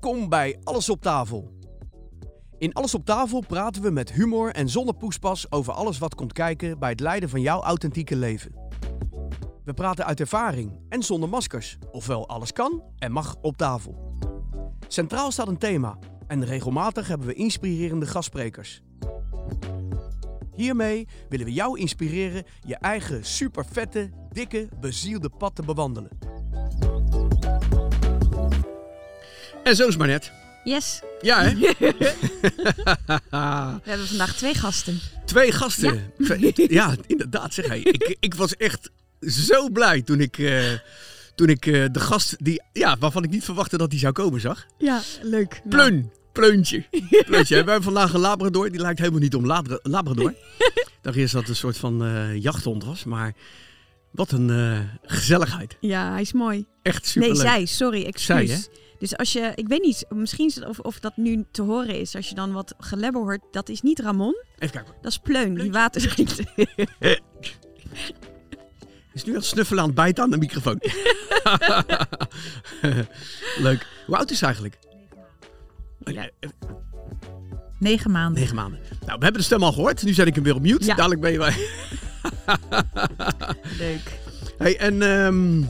Welkom bij Alles op tafel. In Alles op tafel praten we met humor en zonder poespas over alles wat komt kijken bij het leiden van jouw authentieke leven. We praten uit ervaring en zonder maskers, ofwel alles kan en mag op tafel. Centraal staat een thema en regelmatig hebben we inspirerende gastsprekers. Hiermee willen we jou inspireren je eigen supervette, dikke, bezielde pad te bewandelen. En zo is maar net. Yes. Ja, hè? We hebben vandaag twee gasten. Twee gasten. Ja, inderdaad, zeg hij. Ik, ik was echt zo blij toen ik, eh, toen ik eh, de gast, die, ja, waarvan ik niet verwachtte dat hij zou komen, zag. Ja, leuk. Pleun. Pleuntje. Pleuntje. We hebben vandaag een Labrador. Die lijkt helemaal niet om Labra- Labrador. Ik dacht eerst dat het een soort van eh, jachthond was. Maar wat een gezelligheid. Ja, hij is mooi. Echt super Nee, zij. Sorry, excuus. Zij, hè? Dus als je, ik weet niet, misschien of, of dat nu te horen is. Als je dan wat gelebber hoort, dat is niet Ramon, Even kijken. dat is Pleun, die water schiet. Hij is nu aan het snuffelen aan het bijten aan de microfoon. Leuk. Hoe oud is hij eigenlijk? Ja. Eh, Negen maanden. Negen maanden. Nou, we hebben de stem al gehoord. Nu zet ik hem weer op mute. Ja. Dadelijk ben je bij. Leuk. Hey, en ehm,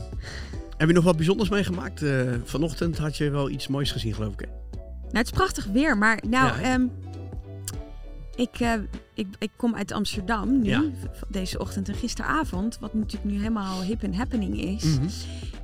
heb je nog wat bijzonders meegemaakt? Eh, vanochtend had je wel iets moois gezien, geloof ik. Hè? Nou, het is prachtig weer, maar nou, Ja, ehm, ik, eh, ik, ik kom uit Amsterdam nu, Ja. deze ochtend en gisteravond, wat natuurlijk nu helemaal hip en happening is, Mhm.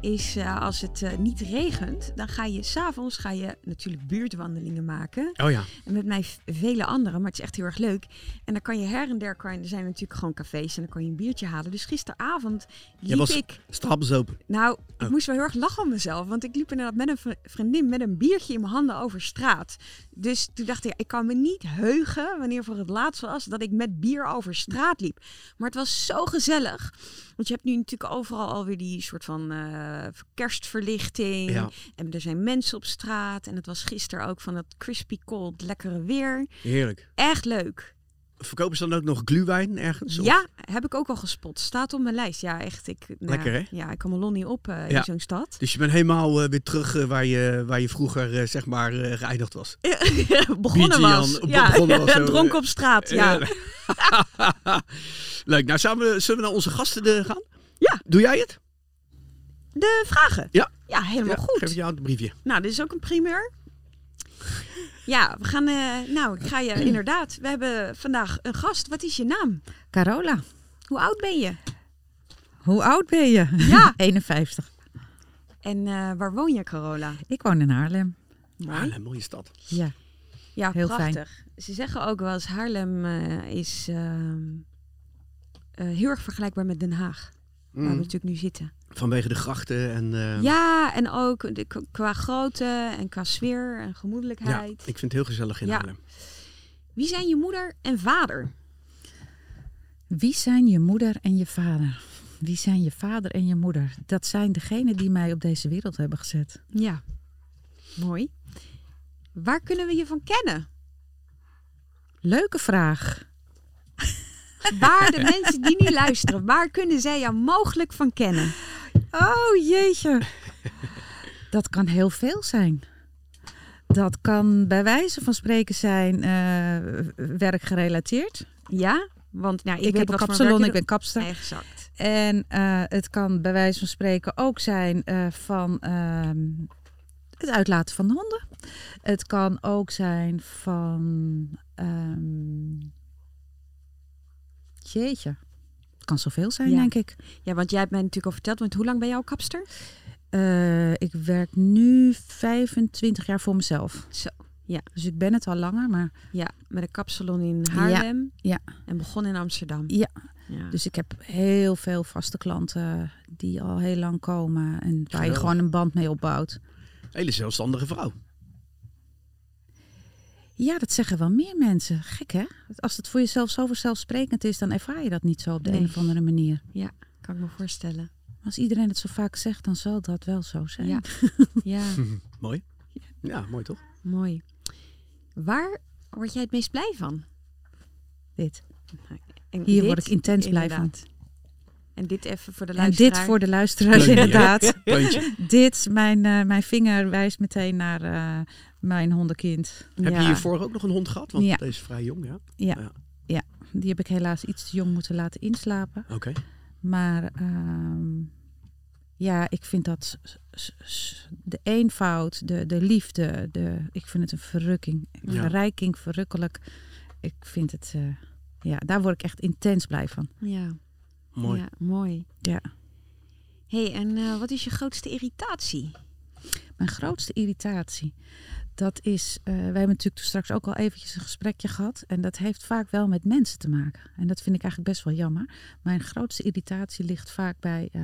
is eh, als het eh, niet regent, dan ga je s'avonds ga je natuurlijk buurtwandelingen maken. Oh ja. En met mij vele anderen, maar het is echt heel erg leuk. En dan kan je her en der, kan, er zijn natuurlijk gewoon cafés en dan kan je een biertje halen. Dus gisteravond liep was- ik, Stapels open. nou, ik Oh. moest wel heel erg lachen om mezelf. Want ik liep inderdaad met een vri- vriendin met een biertje in mijn handen over straat. Dus toen dacht ik, ik kan me niet heugen wanneer voor het laatst was dat ik met bier over straat liep. Maar het was zo gezellig. Want je hebt nu natuurlijk overal alweer die soort van eh, kerstverlichting. Ja. En er zijn mensen op straat. En het was gisteren ook van dat crispy cold lekkere weer. Heerlijk. Echt leuk. Verkopen ze dan ook nog gluwijn ergens? Of- Ja, heb ik ook al gespot. Staat op mijn lijst. Ja, echt. Ik, nou, Lekker, hè? Ja, ik kan mijn niet op eh, Ja. in zo'n stad. Dus je bent helemaal eh, weer terug eh, waar, je, waar je vroeger zeg maar geëindigd was. begonnen was. Ja, begonnen was eh, op straat. Ja. Leuk. Nou, zullen we, zullen we naar onze gasten gaan? Ja. Doe jij het? De vragen. Ja. Ja, helemaal Ja, goed. Geef jou het briefje. Nou, dit is ook een primeur. Ja, we gaan. eh, nou, ik ga je inderdaad. We hebben vandaag een gast. Wat is je naam? Carola, Hoe oud ben je? hoe oud ben je? Ja. 51. En eh, waar woon je, Carola? Ik woon in Haarlem. Mooi. Een mooie stad. Ja. Ja, Heel prachtig. Ze zeggen ook wel eens Haarlem eh, is ehm, eh, heel erg vergelijkbaar met Den Haag. Waar we Mm. natuurlijk nu zitten. Vanwege de grachten en... eh, Ja, en ook de, qua grootte en qua sfeer en ja, gemoedelijkheid. ik vind het heel gezellig in Ja. Haarlem. Wie zijn je moeder en vader? Wie zijn je moeder en je vader? Wie zijn je vader en je moeder? Dat zijn degenen die mij op deze wereld hebben gezet. Ja, mooi. Waar kunnen we je van kennen? Leuke vraag. Waar de mensen die nu luisteren, waar kunnen zij jou mogelijk van kennen? Oh jeetje. Dat kan heel veel zijn. Dat kan bij wijze van spreken zijn eh, werkgerelateerd. Ja, want nou, ik, Ik, weet heb een kapsalon, ik ben kapster. Exact. En eh, het kan bij wijze van spreken ook zijn eh, van ehm, het uitlaten van de honden. Het kan ook zijn van. ehm, jeetje. Het kan zoveel zijn, Ja. denk ik. Ja, want jij hebt mij natuurlijk al verteld, want hoe lang ben jij al kapster? Eh, ik werk nu 25 jaar voor mezelf. Zo, Dus ik ben het al langer, maar ja, met een kapsalon in Haarlem. ja. En begon in Amsterdam. Ja. ja. dus ik heb heel veel vaste klanten die al heel lang komen en waar je gewoon een band mee opbouwt. Hele zelfstandige vrouw. Ja, dat zeggen wel meer mensen. Gek hè? Als het voor jezelf zo vanzelfsprekend is, dan ervaar je dat niet zo op de Nee. een of andere manier. kan ik me voorstellen. Als iedereen het zo vaak zegt, dan zal dat wel zo zijn. Ja. Ja, mooi. Ja, mooi toch? mooi. Waar word jij het meest blij van? Dit. En Hier dit, word ik intens blij van. En dit even voor de En luisteraar. dit voor de luisteraars inderdaad. Pleuntje. Dit, mijn, eh, mijn vinger wijst meteen naar eh, mijn hondenkind. Heb je hiervoor ook nog een hond gehad? Want Ja. deze is vrij jong, ja? Ja, Ja. ja, die heb ik helaas iets te jong moeten laten inslapen. Oké. Maar ehm, ja, ik vind dat de eenvoud, de, de liefde, de, ik vind het een verrukking. Ja. Verrijking, verrukkelijk. Ik vind het, eh, ja, daar word ik echt intens blij van. Ja, Mooi. Ja, mooi. Ja. hey, en eh, wat is je grootste irritatie? Mijn grootste irritatie, dat is, eh, wij hebben natuurlijk straks ook al eventjes een gesprekje gehad. En dat heeft vaak wel met mensen te maken. En dat vind ik eigenlijk best wel jammer. Mijn grootste irritatie ligt vaak bij, eh,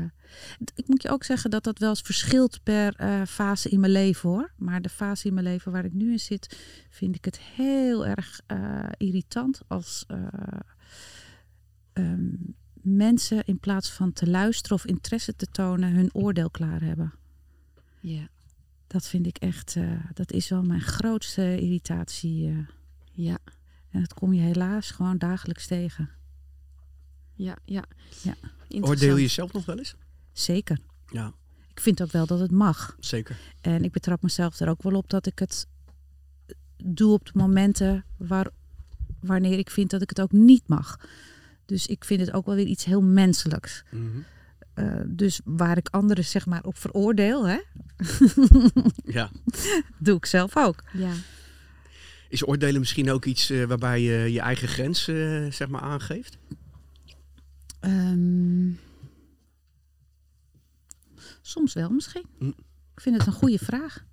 ik moet je ook zeggen dat dat wel eens verschilt per eh, fase in mijn leven hoor. Maar de fase in mijn leven waar ik nu in zit, vind ik het heel erg irritant als eh, ehm, mensen in plaats van te luisteren of interesse te tonen hun oordeel klaar hebben. Ja. Dat vind ik echt, eh, dat is wel mijn grootste irritatie. eh. Ja, en dat kom je helaas gewoon dagelijks tegen. ja, ja. Ja. Oordeel je jezelf nog wel eens? Zeker. Ja, Ik vind ook wel dat het mag. zeker. En ik betrap mezelf er ook wel op dat ik het doe op de momenten waar, wanneer ik vind dat ik het ook niet mag. Dus ik vind het ook wel weer iets heel menselijks. Mhm. Eh, dus waar ik anderen zeg maar op veroordeel, hè, Ja. doe ik zelf ook. Ja. Is oordelen misschien ook iets eh, waarbij je je eigen grens eh, zeg maar aangeeft? Ehm, soms wel misschien. Hm. Ik vind het een goede vraag.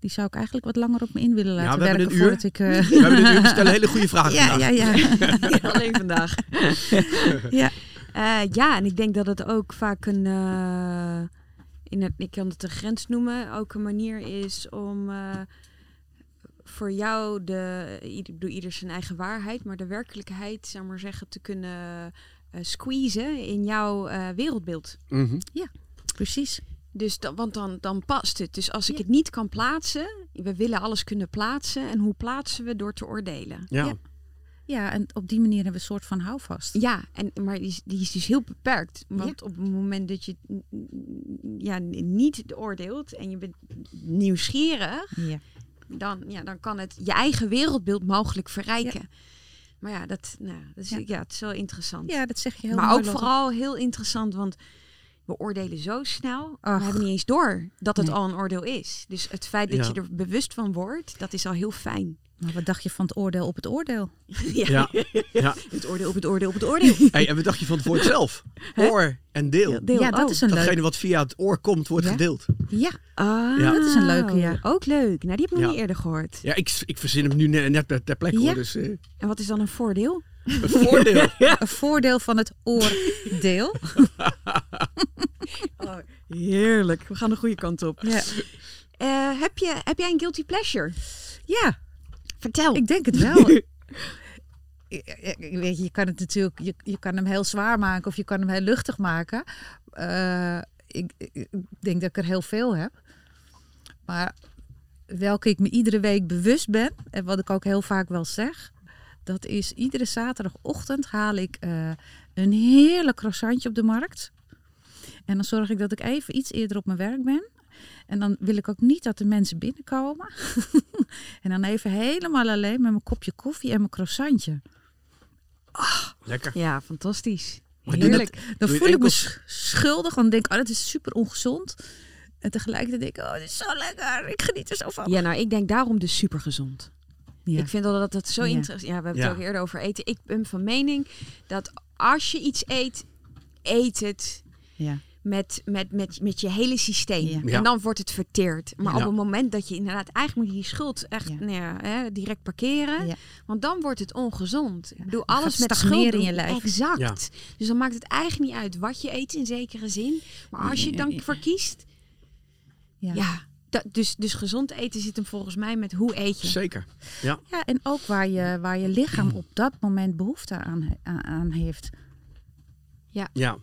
Die zou ik eigenlijk wat langer op me in willen Ja, laten we hebben werken een uur. voordat ik... We, hebben dit, we stellen hele goede vragen ja, vandaag. ja, ja. Alleen vandaag. ja. Eh, ja, en ik denk dat het ook vaak een, eh, in het, ik kan het een grens noemen, ook een manier is om eh, voor jou de, ieder, ik bedoel, ieder zijn eigen waarheid, maar de werkelijkheid, zou maar zeggen, te kunnen eh squeezen in jouw eh, wereldbeeld. Mhm. Precies. Dus dan, want dan, dan past het. Dus als ik Ja. het niet kan plaatsen, we willen alles kunnen plaatsen. En hoe plaatsen we? Door te oordelen. Ja. Ja. Ja, en op die manier hebben we een soort van houvast. Ja, en, maar die is, die is dus heel beperkt. Want op het moment dat je ja, niet oordeelt en je bent nieuwsgierig, Ja. dan, ja, dan kan het je eigen wereldbeeld mogelijk verrijken. Maar ja, dat, nou, dat is, Ja. ja. het is wel interessant. ja, dat zeg je heel maar ook vooral heel interessant, want we oordelen zo snel. Ach. We hebben niet eens door dat het Nee. al een oordeel is. Dus het feit dat Ja. je er bewust van wordt, dat is al heel fijn. Maar wat dacht je van het oordeel op het oordeel? Ja. ja. Het oordeel op het oordeel op het oordeel. Hey, en wat dacht je van het woord zelf? Oor en deel. Deel, ja, dat oh. is een Datgene leuk. wat via het oor komt, wordt Ja. gedeeld. Ja, Ah, Ja. Dat is een leuke, ja. Ook leuk. Nou, die heb ik nog Ja. niet eerder gehoord. Ja, ik, ik verzin hem nu ne- net ter, ter plekke hoor. Dus eh, En wat is dan een voordeel? een voordeel. een voordeel van het oordeel. Oh, heerlijk. We gaan de goede kant op. Ja, Eh, heb, je, heb jij een guilty pleasure? ja Vertel. ik denk het wel. Ik weet je, je kan het natuurlijk, je, je kan hem heel zwaar maken of je kan hem heel luchtig maken. Eh, ik, ik ik denk dat ik er heel veel heb. Maar welke ik me iedere week bewust ben, en wat ik ook heel vaak wel zeg, dat is iedere zaterdagochtend haal ik eh, een heerlijk croissantje op de markt. En dan zorg ik dat ik even iets eerder op mijn werk ben. En dan wil ik ook niet dat de mensen binnenkomen. en dan even helemaal alleen met mijn kopje koffie en mijn croissantje. Lekker. Ja, fantastisch. Heerlijk. dat- Dan voel ik me schuldig, want denk ik, oh, dat is super ongezond. En tegelijkertijd denk ik, oh, dit is zo lekker. Ik geniet er zo van. Ja, nou, ik denk daarom dus super gezond. Ja. Ik vind al dat het zo Ja. interessant Ja, we hebben Ja. het ook eerder over eten. Ik ben van mening dat als je iets eet, eet het Ja. Met, met, met, met je hele systeem. Ja. Ja. En dan wordt het verteerd. Maar Ja. op het moment dat je inderdaad eigenlijk moet je die schuld echt Ja. nou ja, hè, direct parkeren. Ja. Want dan wordt het ongezond. Ik bedoel, Dan alles met schuld in je lijf. Exact. Ja. Dus dan maakt het eigenlijk niet uit wat je eet in zekere zin. Maar als je het dan Ja. verkiest, Ja. ja. dat, dus, dus gezond eten zit hem volgens mij met hoe eet je. Zeker. Ja. Ja, en ook waar je, waar je lichaam op dat moment behoefte aan, aan, heeft. ja.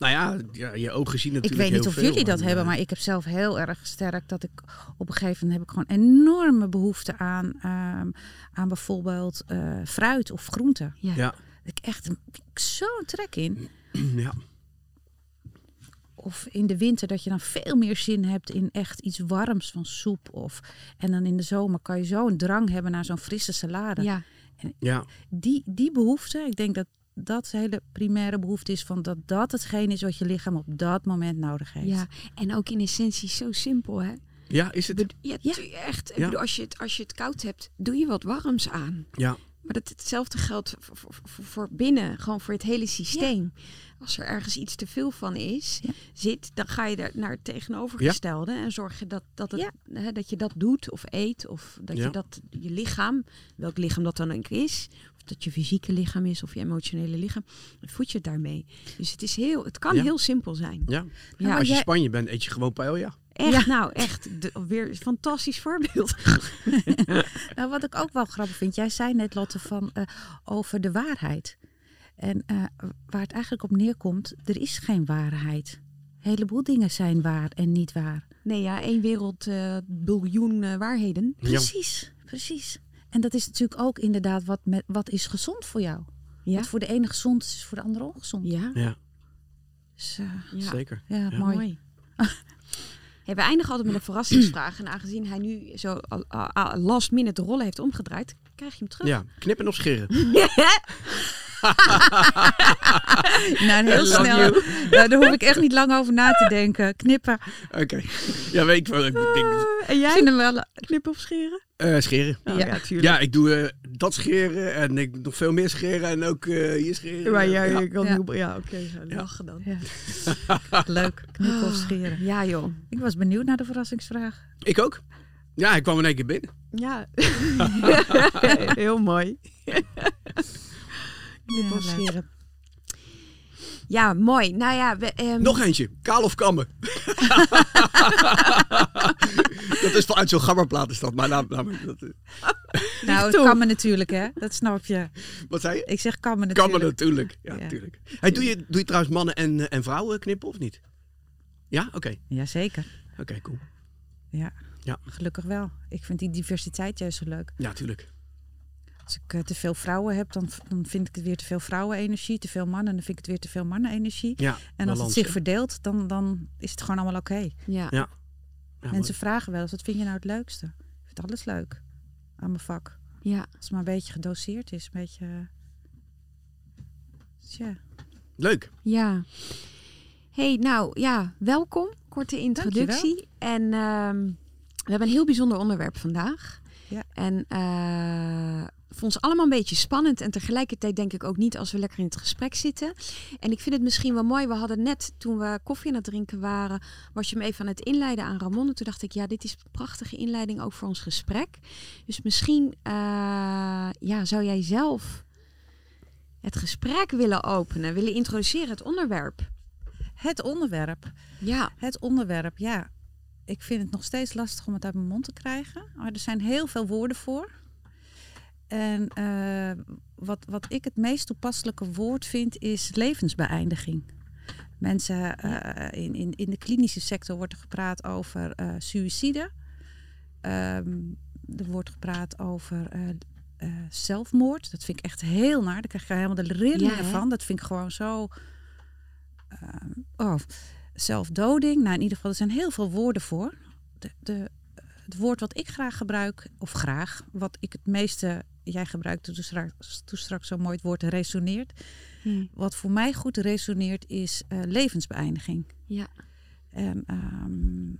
Nou ja, ja, je ogen zien Ik natuurlijk weet niet heel of veel, jullie dat en, hebben, eh, maar ik heb zelf heel erg sterk dat ik op een gegeven moment heb ik gewoon enorme behoefte aan, ehm, aan bijvoorbeeld eh, fruit of groenten. Ja. Ja. Ik echt een- zo'n trek in. Ja. Of in de winter dat je dan veel meer zin hebt in echt iets warms van soep. Of, en dan in de zomer kan je zo een drang hebben naar zo'n frisse salade. Ja, Ja. Die, die behoefte, ik denk dat dat de hele primaire behoefte is van dat dat hetgeen is wat je lichaam op dat moment nodig heeft. ja, en ook in essentie zo simpel, hè? Ja, is het? Ja, Ja. echt. Ik Ja. bedoel, als, je het, als je het koud hebt, doe je wat warms aan. Ja. Maar dat, hetzelfde geldt voor, voor, voor- voor binnen, gewoon voor het hele systeem. Als er ergens iets te veel van is, Ja. zit, dan ga je er naar het tegenovergestelde en zorg je dat, dat, het, hè, dat je dat doet of eet. Of dat Ja. je dat je lichaam, welk lichaam dat dan ook is, dat je fysieke lichaam is of je emotionele lichaam, voed je het daarmee. Dus het, is heel, het kan Ja. heel simpel zijn. ja. Ja, Als je Spanje bent, eet je gewoon paella. echt, nou echt, de, weer een fantastisch voorbeeld. Nou, wat ik ook wel grappig vind, jij zei net Lotte van eh, over de waarheid. En eh, waar het eigenlijk op neerkomt, er is geen waarheid. Een heleboel dingen zijn waar en niet waar. Nee, ja, één wereld, eh, biljoen waarheden. Ja. Precies, precies. En dat is natuurlijk ook inderdaad wat, met, wat is gezond voor jou. Ja. Wat voor de ene gezond is, is voor de andere ongezond. Ja, Ja, Dus, eh, ja. zeker. ja, Ja. mooi. mooi. Hey, we eindigen altijd met een verrassingsvraag. En aangezien hij nu zo last minute de rollen heeft omgedraaid, krijg je hem terug. Ja, knippen of scheren. Nou, heel snel. Nou, daar hoef ik echt niet lang over na te denken. Knippen. Oké. Ja, weet ik wel. Ik denk, en jij? hem wel... Knippen of scheren? eh, scheren. Oh, Ja. ja. Ja, ik doe eh, dat scheren en ik nog veel meer scheren en ook eh, hier scheren. Maar ja, ja. kan Ja. ja oké, zo, lachen dan. Ja. Leuk, knippen of scheren. Ja, joh. Ik was benieuwd naar de verrassingsvraag. Ik ook. Ja, ik kwam in één keer binnen. Ja. Heel mooi. Ja, scheren. Ja, mooi. Nou ja, we, ehm, Nog eentje. Kaal of kammen? dat is vanuit zo'n gammerplaat is dat. Maar nou, nou, dat, eh, Nou, het toe. kan me natuurlijk, hè. Dat snap je. wat zei je? Ik zeg kan me natuurlijk. Kammen natuurlijk. Ja, Ja. natuurlijk. Hey, doe, je, doe je trouwens mannen en, eh, en vrouwen knippen of niet? Ja? Oké. Jazeker. Oké, cool. Ja. Ja. Gelukkig wel. Ik vind die diversiteit juist zo leuk. Ja, tuurlijk. Als ik eh, te veel vrouwen heb, dan, dan vind ik het weer te veel vrouwenenergie. Te veel mannen, dan vind ik het weer te veel mannenenergie. Ja, En als het zich verdeelt, dan, dan is het gewoon allemaal oké. ja. Ja. Ja, Mensen vragen wel eens, wat vind je nou het leukste? Ik vind alles leuk aan mijn vak. ja. Als het maar een beetje gedoseerd is. Een beetje... eh, Tja. mooi. Leuk. Ja. hey, nou ja, welkom. Korte introductie. En ehm, we hebben een heel bijzonder onderwerp vandaag. Ja. En eh voor ons allemaal een beetje spannend. En tegelijkertijd denk ik ook niet als we lekker in het gesprek zitten. En ik vind het misschien wel mooi. We hadden net, toen we koffie aan het drinken waren, was je me even aan het inleiden aan Ramon. En toen dacht ik, ja, dit is een prachtige inleiding ook voor ons gesprek. Dus misschien eh, ja, zou jij zelf het gesprek willen openen, willen introduceren, het onderwerp. Het onderwerp. Ja, Het onderwerp, ja. Ik vind het nog steeds lastig om het uit mijn mond te krijgen. Maar er zijn heel veel woorden voor. En eh, wat, wat ik het meest toepasselijke woord vind, is levensbeëindiging. Mensen eh, in, in, in de klinische sector wordt er gepraat over eh suïcide. Ehm, er wordt gepraat over zelfmoord. Dat vind ik echt heel naar. Daar krijg je helemaal de rillingen Ja, van. Dat vind ik gewoon zo. ehm, oh, zelfdoding. Nou, in ieder geval, er zijn heel veel woorden voor. De, de, het woord wat ik graag gebruik, of graag, wat ik het meeste, jij gebruikte toen straks, toen straks zo mooi het woord resoneert. Hm. Wat voor mij goed resoneert is eh, levensbeëindiging. ja, En ehm,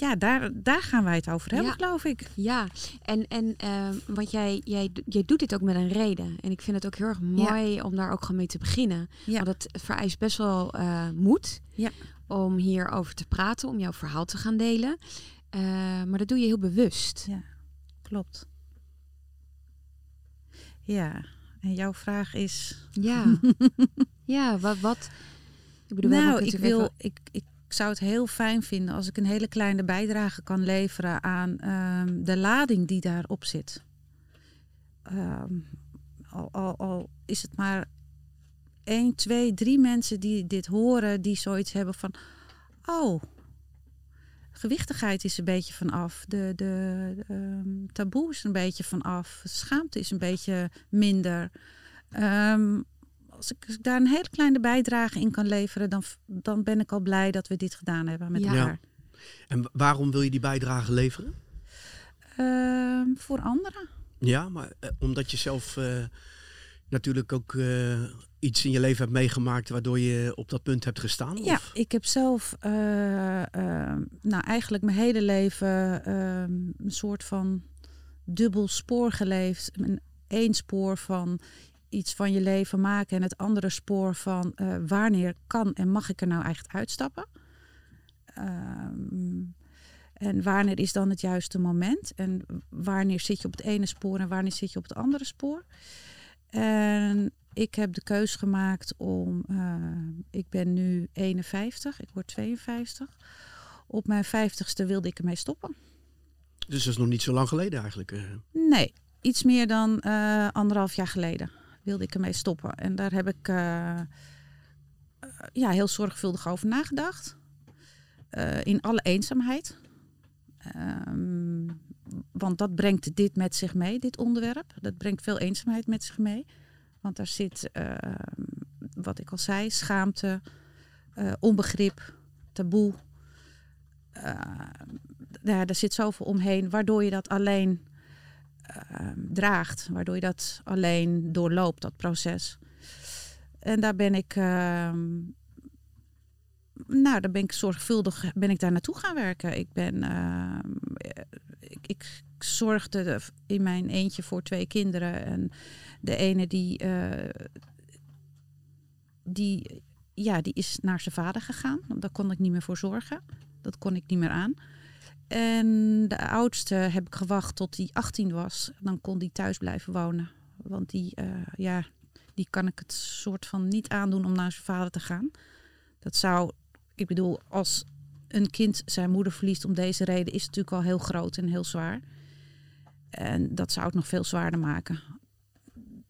ja, daar, daar gaan wij het over hebben, Ja. geloof ik. ja. En, en ehm, want jij, jij, jij doet dit ook met een reden. En ik vind het ook heel erg mooi om daar ook gewoon mee te beginnen. Ja. Want het vereist best wel eh, moed Ja. om hierover te praten, om jouw verhaal te gaan delen. Eh, maar dat doe je heel bewust. Ja, klopt. Ja, en jouw vraag is. Ja, ja wat, wat? Ik bedoel, nou, ik, wil, ik, ik zou het heel fijn vinden als ik een hele kleine bijdrage kan leveren aan ehm, de lading die daarop zit. Ehm, al, al, al is het maar één, twee, drie mensen die dit horen, die zoiets hebben van: oh, gewichtigheid is een beetje vanaf, de, de, de, ehm, taboe is een beetje vanaf, schaamte is een beetje minder. Ehm, als ik, als ik daar een hele kleine bijdrage in kan leveren, dan, dan ben ik al blij dat we dit gedaan hebben met Ja. elkaar. En waarom wil je die bijdrage leveren? Ehm, voor anderen. Ja, maar eh, omdat je zelf eh, natuurlijk ook eh, iets in je leven hebt meegemaakt waardoor je op dat punt hebt gestaan? Ja, Of? ik heb zelf, eh, ehm, nou eigenlijk mijn hele leven ehm, een soort van dubbel spoor geleefd. Een één spoor van iets van je leven maken en het andere spoor van eh, wanneer kan en mag ik er nou echt uitstappen. Ehm, en wanneer is dan het juiste moment? En wanneer zit je op het ene spoor en wanneer zit je op het andere spoor? En ik heb de keus gemaakt om. eh, ik ben nu 51, ik word 52. Op mijn 50ste wilde ik ermee stoppen. Dus dat is nog niet zo lang geleden eigenlijk. eh. Nee, iets meer dan eh, anderhalf jaar geleden wilde ik ermee stoppen. En daar heb ik ja, heel zorgvuldig over nagedacht. In alle eenzaamheid. Ehm, want dat brengt dit met zich mee, dit onderwerp. Dat brengt veel eenzaamheid met zich mee. Want daar zit, ehm, wat ik al zei, schaamte, eh, onbegrip, taboe. Eh, ja, daar zit zoveel omheen, waardoor je dat alleen ehm, draagt. Waardoor je dat alleen doorloopt, dat proces. En daar ben ik, ehm, nou, daar ben ik zorgvuldig ben ik daar naartoe gaan werken. Ik ben, ehm, ik, ik zorgde in mijn eentje voor twee kinderen. En de ene die, eh, die, ja, die is naar zijn vader gegaan. Daar kon ik niet meer voor zorgen. Dat kon ik niet meer aan. En de oudste heb ik gewacht tot hij 18 was. Dan kon die thuis blijven wonen. Want die, eh, ja, die kan ik het soort van niet aandoen om naar zijn vader te gaan. Dat zou, ik bedoel, als een kind zijn moeder verliest om deze reden, is het natuurlijk al heel groot en heel zwaar. En dat zou het nog veel zwaarder maken.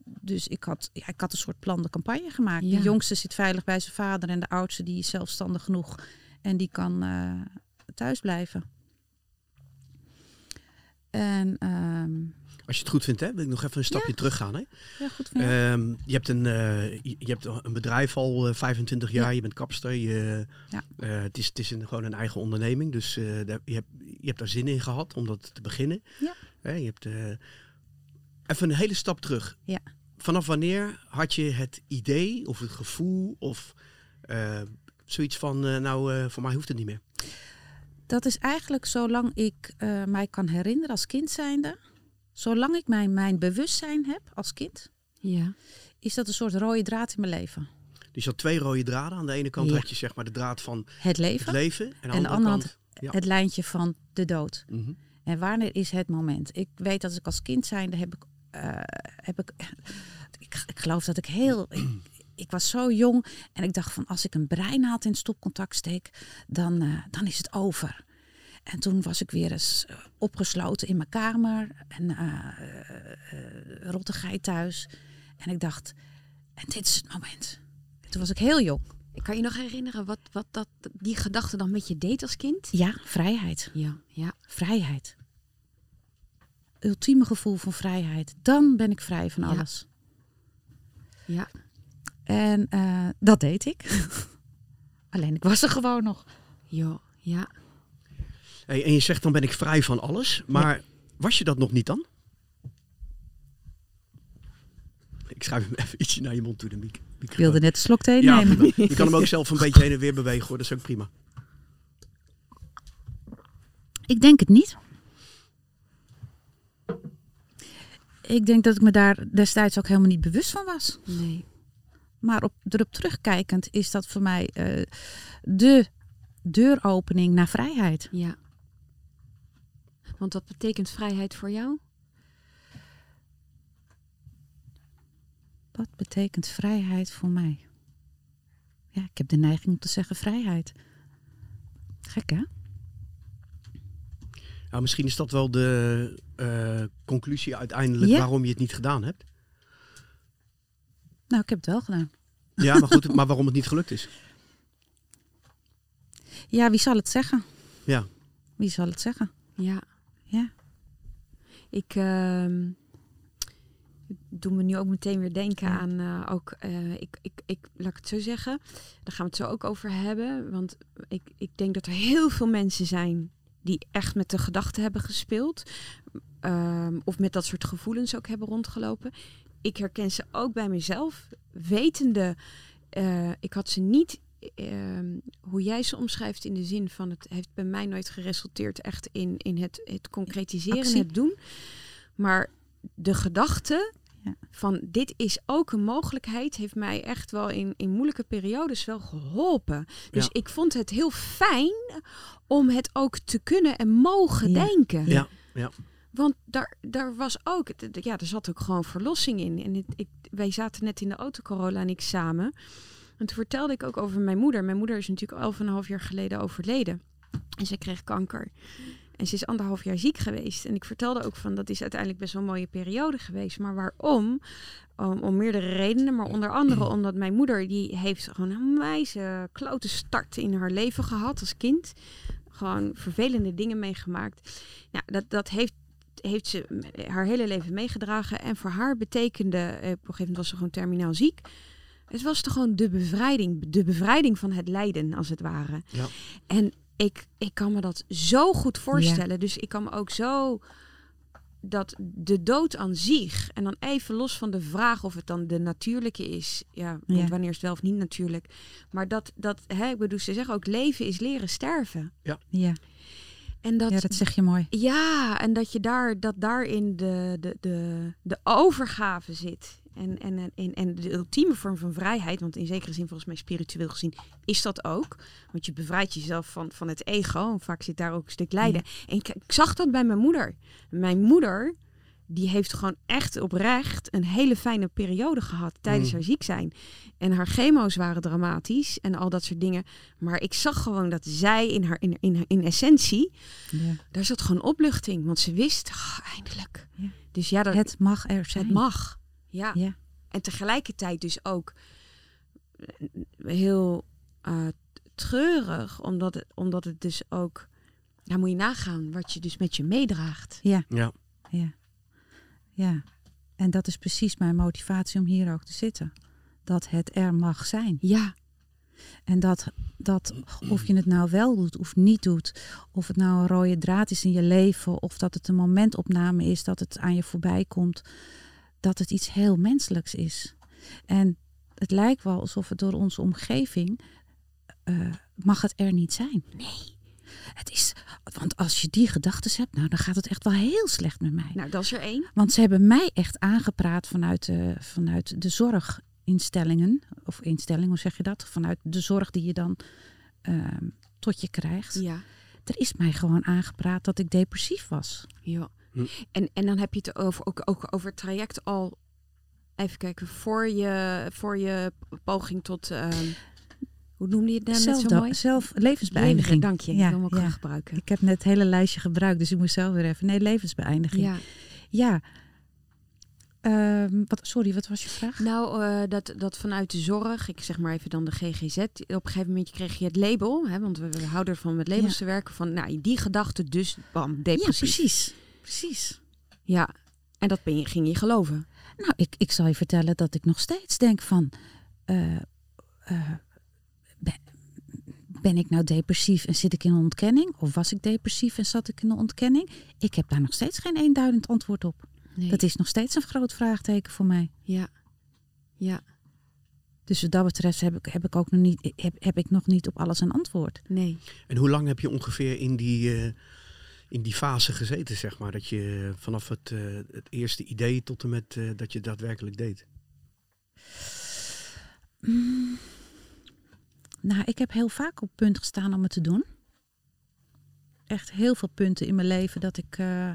Dus ik had, ja, ik had een soort plan de campagne gemaakt. Ja. De jongste zit veilig bij zijn vader en de oudste die is zelfstandig genoeg. En die kan eh, thuis blijven. En ehm, Als je het goed vindt, hè, wil ik nog even een stapje teruggaan. Hè? ja, goed jou. Ehm, je, hebt een, eh, je, je hebt een bedrijf al eh, 25 jaar, je bent kapster. Je, Ja. eh, het is, het is een, gewoon een eigen onderneming, dus eh, daar, je, hebt, je hebt daar zin in gehad om dat te beginnen. Ja. Hè, je hebt, eh, even een hele stap terug. Ja. Vanaf wanneer had je het idee of het gevoel of eh, zoiets van, eh, nou, eh, voor mij hoeft het niet meer? Dat is eigenlijk zolang ik eh, mij kan herinneren als kind zijnde. Zolang ik mijn, mijn bewustzijn heb als kind, Ja. is dat een soort rode draad in mijn leven. Dus je had twee rode draden. Aan de ene kant Ja. had je zeg maar de draad van Het leven het leven. En aan de de andere andere kant... Ja. het lijntje van de dood. Mhm. En wanneer is het moment? Ik weet dat ik als kind zijnde heb ik, eh, heb ik, ik, ik geloof dat ik heel, ik, ik was zo jong en ik dacht van als ik een breinaald in stopcontact steek, dan, eh, dan is het over. En toen was ik weer eens eh, opgesloten in mijn kamer en eh, rottigheid thuis. En ik dacht, en dit is het moment. Toen was ik heel jong. Ik kan je nog herinneren wat, wat dat, die gedachte dan met je deed als kind? Ja, vrijheid. Ja. Ja. Vrijheid. Ultieme gevoel van vrijheid. Dan ben ik vrij van alles. Ja. En eh, dat deed ik. Alleen ik was er gewoon nog. Jo. Ja. Hey, en je zegt dan ben ik vrij van alles. Maar was je dat nog niet dan? Ik schrijf hem even ietsje naar je mond toe, de mic- microfoon. Ik wilde net een slok thee ja, nemen. je kan hem ook zelf een beetje heen en weer bewegen hoor, dat is ook prima. Ik denk het niet. Ik denk dat ik me daar destijds ook helemaal niet bewust van was. Nee. Maar op, erop terugkijkend is dat voor mij eh, de deuropening naar vrijheid. Ja. Want wat betekent vrijheid voor jou? Wat betekent vrijheid voor mij? Ja, ik heb de neiging om te zeggen vrijheid. Gek hè? Nou, misschien is dat wel de eh, conclusie uiteindelijk Ja. waarom je het niet gedaan hebt. Nou, ik heb het wel gedaan. Ja, maar goed, maar waarom het niet gelukt is. Ja, wie zal het zeggen? Ja. Wie zal het zeggen? Ja. Ja. Ik, ehm, doen me nu ook meteen weer denken Ja. aan eh, ook, eh, ik, ik, ik, laat ik het zo zeggen, daar gaan we het zo ook over hebben. Want ik, ik denk dat er heel veel mensen zijn die echt met de gedachten hebben gespeeld. ehm, of met dat soort gevoelens ook hebben rondgelopen. Ik herken ze ook bij mezelf, wetende, eh, ik had ze niet, ehm, hoe jij ze omschrijft in de zin van het heeft bij mij nooit geresulteerd echt in, in het, het concretiseren, Actie. het doen. Maar de gedachte Ja. van dit is ook een mogelijkheid, heeft mij echt wel in, in moeilijke periodes wel geholpen. Dus Ja. ik vond het heel fijn om het ook te kunnen en mogen Ja. denken. Ja, ja. Want daar, daar was ook, ja, er zat ook gewoon verlossing in. En het, ik, wij zaten net in de auto, Corolla en ik samen. En toen vertelde ik ook over mijn moeder. Mijn moeder is natuurlijk elf en een half jaar geleden overleden. En zij kreeg kanker. En ze is anderhalf jaar ziek geweest. En ik vertelde ook van, dat is uiteindelijk best wel een mooie periode geweest. Maar waarom? Om, om meerdere redenen. Maar onder andere omdat mijn moeder, die heeft gewoon een wijze klote start in haar leven gehad als kind. Gewoon vervelende dingen meegemaakt. Nou, dat, dat heeft heeft ze haar hele leven meegedragen. En voor haar betekende, eh, op een gegeven moment was ze gewoon terminaal ziek. Het was toch gewoon de bevrijding, de bevrijding van het lijden, als het ware. Ja. En ik, ik kan me dat zo goed voorstellen. Dus ik kan me ook zo dat de dood aan zich, en dan even los van de vraag of het dan de natuurlijke is, ja, want Ja. wanneer is het wel of niet natuurlijk, maar dat, dat hè, ik bedoel, ze zeggen ook leven is leren sterven. Ja, En dat, ja, dat zeg je mooi. ja, en dat je daar, dat daarin de, de, de, de overgave zit. En, en, en, en de ultieme vorm van vrijheid, want in zekere zin, volgens mij spiritueel gezien, is dat ook. Want je bevrijdt jezelf van, van het ego. En vaak zit daar ook een stuk lijden. En ik, ik zag dat bij mijn moeder. Mijn moeder, die heeft gewoon echt oprecht een hele fijne periode gehad tijdens Mm. haar ziek zijn. En haar chemo's waren dramatisch en al dat soort dingen. Maar ik zag gewoon dat zij in haar in, in, in essentie Ja. daar zat gewoon opluchting, want ze wist, ah, eindelijk. Ja. Dus ja, dat, Het mag er zijn. het mag. Ja. Ja. En tegelijkertijd dus ook eh, heel eh, treurig, omdat het, omdat het dus ook, ja, moet je nagaan wat je dus met je meedraagt. Ja. Ja. ja. En dat is precies mijn motivatie om hier ook te zitten. Dat het er mag zijn. Ja, En dat, dat of je het nou wel doet of niet doet, of het nou een rode draad is in je leven, of dat het een momentopname is, dat het aan je voorbij komt, dat het iets heel menselijks is. En het lijkt wel alsof het door onze omgeving eh, mag het er niet zijn. nee. Het is, want als je die gedachten hebt, nou, dan gaat het echt wel heel slecht met mij. Nou, dat is er één. Want ze hebben mij echt aangepraat vanuit de, vanuit de zorginstellingen. Of instelling, hoe zeg je dat? Vanuit de zorg die je dan ehm, tot je krijgt. Ja. Er is mij gewoon aangepraat dat ik depressief was. ja. Hm. En, en dan heb je het over, ook, ook over het traject al, even kijken, voor je, voor je poging tot, ehm, hoe noemde je het nou net zo mooi? zelf levensbeëindiging. Leven, Dank je, ik Ja, wil hem ook ja. graag gebruiken. Ik heb net het hele lijstje gebruikt, dus ik moest zelf weer even. Nee, levensbeëindiging. Ja. Ja. Ehm, wat, sorry, wat was je vraag? Nou, eh, dat, dat vanuit de zorg, ik zeg maar even dan de GGZ, op een gegeven moment kreeg je het label, hè, want we, we houden ervan met labels Ja. te werken, van nou, die gedachte dus, bam, ja, precies. Precies. Ja, en dat ben je, ging je geloven. Nou, ik, ik zal je vertellen dat ik nog steeds denk van... eh, eh, ben, ben ik nou depressief en zit ik in een ontkenning? Of was ik depressief en zat ik in een ontkenning? Ik heb daar nog steeds geen eenduidend antwoord op. Nee. Dat is nog steeds een groot vraagteken voor mij. Ja, ja, Dus wat dat betreft heb ik, heb ik ook nog niet, heb, heb ik nog niet op alles een antwoord. nee. En hoe lang heb je ongeveer in die, eh, in die fase gezeten, zeg maar? Dat je vanaf het, eh, het eerste idee tot en met eh, dat je daadwerkelijk deed? Mm. Nou, ik heb heel vaak op punt gestaan om het te doen. Echt heel veel punten in mijn leven dat ik. eh,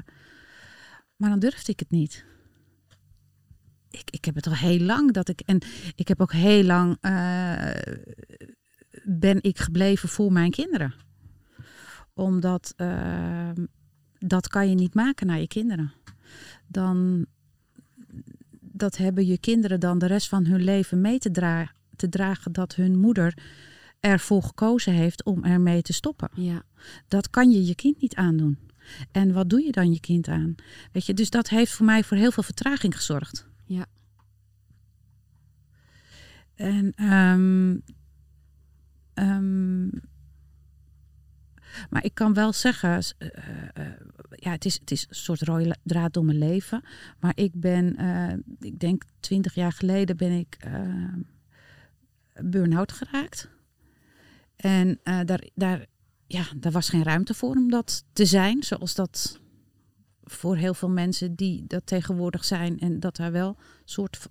maar dan durfde ik het niet. Ik, ik heb het al heel lang dat ik. En ik heb ook heel lang. ben ik gebleven voor mijn kinderen. Omdat. eh, dat kan je niet maken naar je kinderen. Dan. Dat hebben je kinderen dan de rest van hun leven mee te, dra- te dragen dat hun moeder ervoor gekozen heeft om ermee te stoppen. Ja, Dat kan je je kind niet aandoen. En wat doe je dan je kind aan? Weet je, dus dat heeft voor mij voor heel veel vertraging gezorgd. ja. En ehm, ehm, maar ik kan wel zeggen, eh, eh, ja, het is, het is een soort rode draad door mijn leven. Maar ik ben, eh, ik denk twintig jaar geleden ben ik burn-out geraakt. En daar, daar, ja, daar was geen ruimte voor om dat te zijn, zoals dat voor heel veel mensen die dat tegenwoordig zijn. En dat daar wel een soort,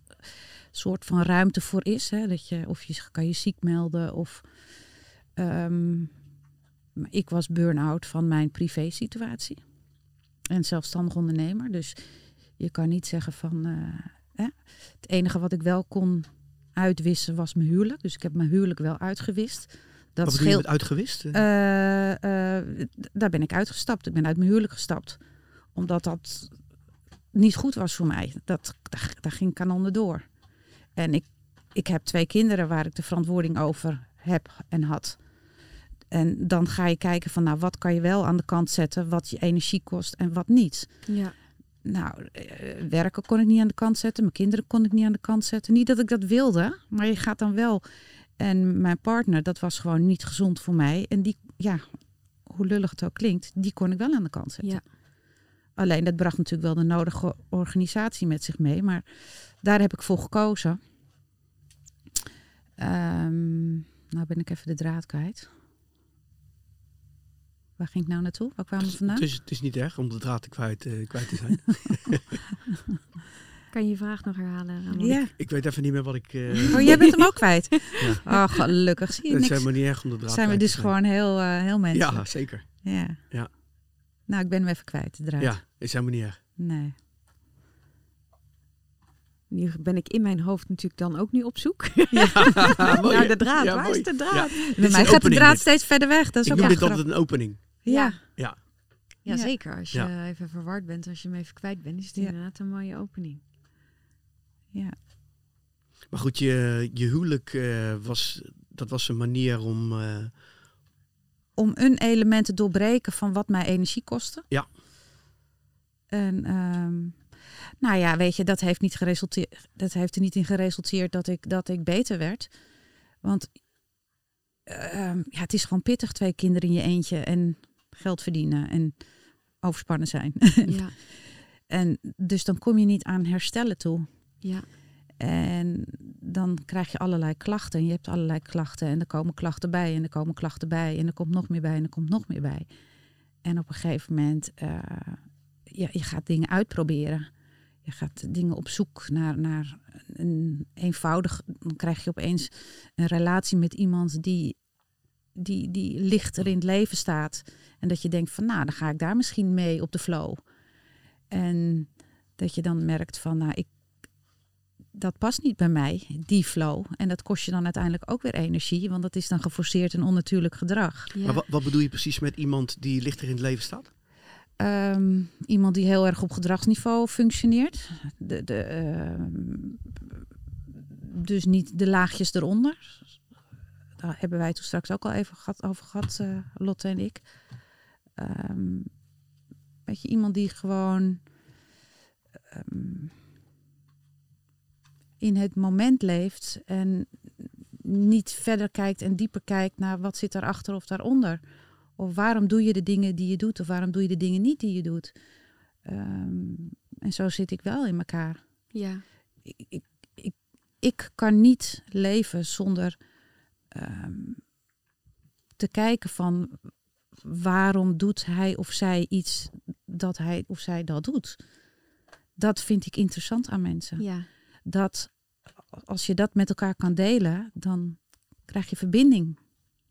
soort van ruimte voor is. Hè? Dat je, of je kan je ziek melden of... ehm, ik was burn-out van mijn privé-situatie. En zelfstandig ondernemer. Dus je kan niet zeggen van... eh, hè? Het enige wat ik wel kon uitwissen was mijn huwelijk. Dus ik heb mijn huwelijk wel uitgewist. Dat Wat scheelt. uitgewist? Eh, eh, daar ben ik uitgestapt. Ik ben uit mijn huwelijk gestapt. Omdat dat niet goed was voor mij. Dat, daar, daar ging kanonnen door. En ik, ik heb twee kinderen waar ik de verantwoording over heb en had. En dan ga je kijken van, nou, wat kan je wel aan de kant zetten, wat je energie kost en wat niet. Ja. Nou, eh, werken kon ik niet aan de kant zetten. Mijn kinderen kon ik niet aan de kant zetten. Niet dat ik dat wilde, maar je gaat dan wel. En mijn partner, dat was gewoon niet gezond voor mij. En die, ja, hoe lullig het ook klinkt, die kon ik wel aan de kant zetten. Ja. Alleen dat bracht natuurlijk wel de nodige organisatie met zich mee. Maar daar heb ik voor gekozen. Ehm, nou ben ik even de draad kwijt. Waar ging ik nou naartoe? Waar kwamen we vandaan? Het is, het is niet erg om de draad te kwijt, eh, kwijt te zijn. Kan je je vraag nog herhalen? Ramon? Ja. ik weet even niet meer wat ik... eh Oh, jij bent hem ook kwijt? Ja. Oh, gelukkig. Zie je Het is niks. helemaal niet erg om de draad Zijn we dus zijn. gewoon heel, eh, heel menselijk. Ja, zeker. Ja. Ja. Nou, ik ben hem even kwijt, de draad. Ja, is helemaal niet erg. Nee. Nu ben ik in mijn hoofd natuurlijk dan ook nu op zoek Mooi, naar de draad. Ja, Waar mooi. is de draad? Ja. Bij mij een gaat de draad dit. steeds verder weg. Dat is Ik ook noem dit altijd een opening. Ja. Ja. Ja, Ja. zeker. Als je Ja. even verward bent, als je hem even kwijt bent, is het Ja. inderdaad een mooie opening. ja. Maar goed, je, je huwelijk eh, was, dat was een manier om... eh, Om een element te doorbreken van wat mij energie kostte. Ja. En ehm, nou ja, weet je, dat heeft, niet geresulteerd, dat heeft er niet in geresulteerd dat ik, dat ik beter werd. Want ehm, ja, het is gewoon pittig, twee kinderen in je eentje en geld verdienen en overspannen zijn. Ja, en dus dan kom je niet aan herstellen toe. ja, En dan krijg je allerlei klachten. En je hebt allerlei klachten. En er komen klachten bij. En er komen klachten bij. En er komt nog meer bij. En er komt nog meer bij. En op een gegeven moment, eh, ja, je gaat dingen uitproberen. Je gaat dingen op zoek naar, naar een eenvoudig. Dan krijg je opeens een relatie met iemand die, die, die lichter in het leven staat. En dat je denkt van, nou, dan ga ik daar misschien mee op de flow. En dat je dan merkt van, nou, ik dat past niet bij mij, die flow. En dat kost je dan uiteindelijk ook weer energie, want dat is dan geforceerd en onnatuurlijk gedrag. ja. Maar wat, wat bedoel je precies met iemand die lichter in het leven staat? Ehm, iemand die heel erg op gedragsniveau functioneert. De, de, ehm, dus niet de laagjes eronder. Daar hebben wij toen straks ook al even gehad, over gehad, eh, Lotte en ik. Ehm weet je, iemand die gewoon ehm, in het moment leeft en niet verder kijkt en dieper kijkt naar wat zit daarachter of daaronder. Of waarom doe je de dingen die je doet of waarom doe je de dingen niet die je doet. Ehm, en zo zit ik wel in elkaar. ja. Ik, ik, ik, ik kan niet leven zonder ehm, te kijken van waarom doet hij of zij iets dat hij of zij dat doet. Dat vind ik interessant aan mensen. ja. Dat als je dat met elkaar kan delen, dan krijg je verbinding.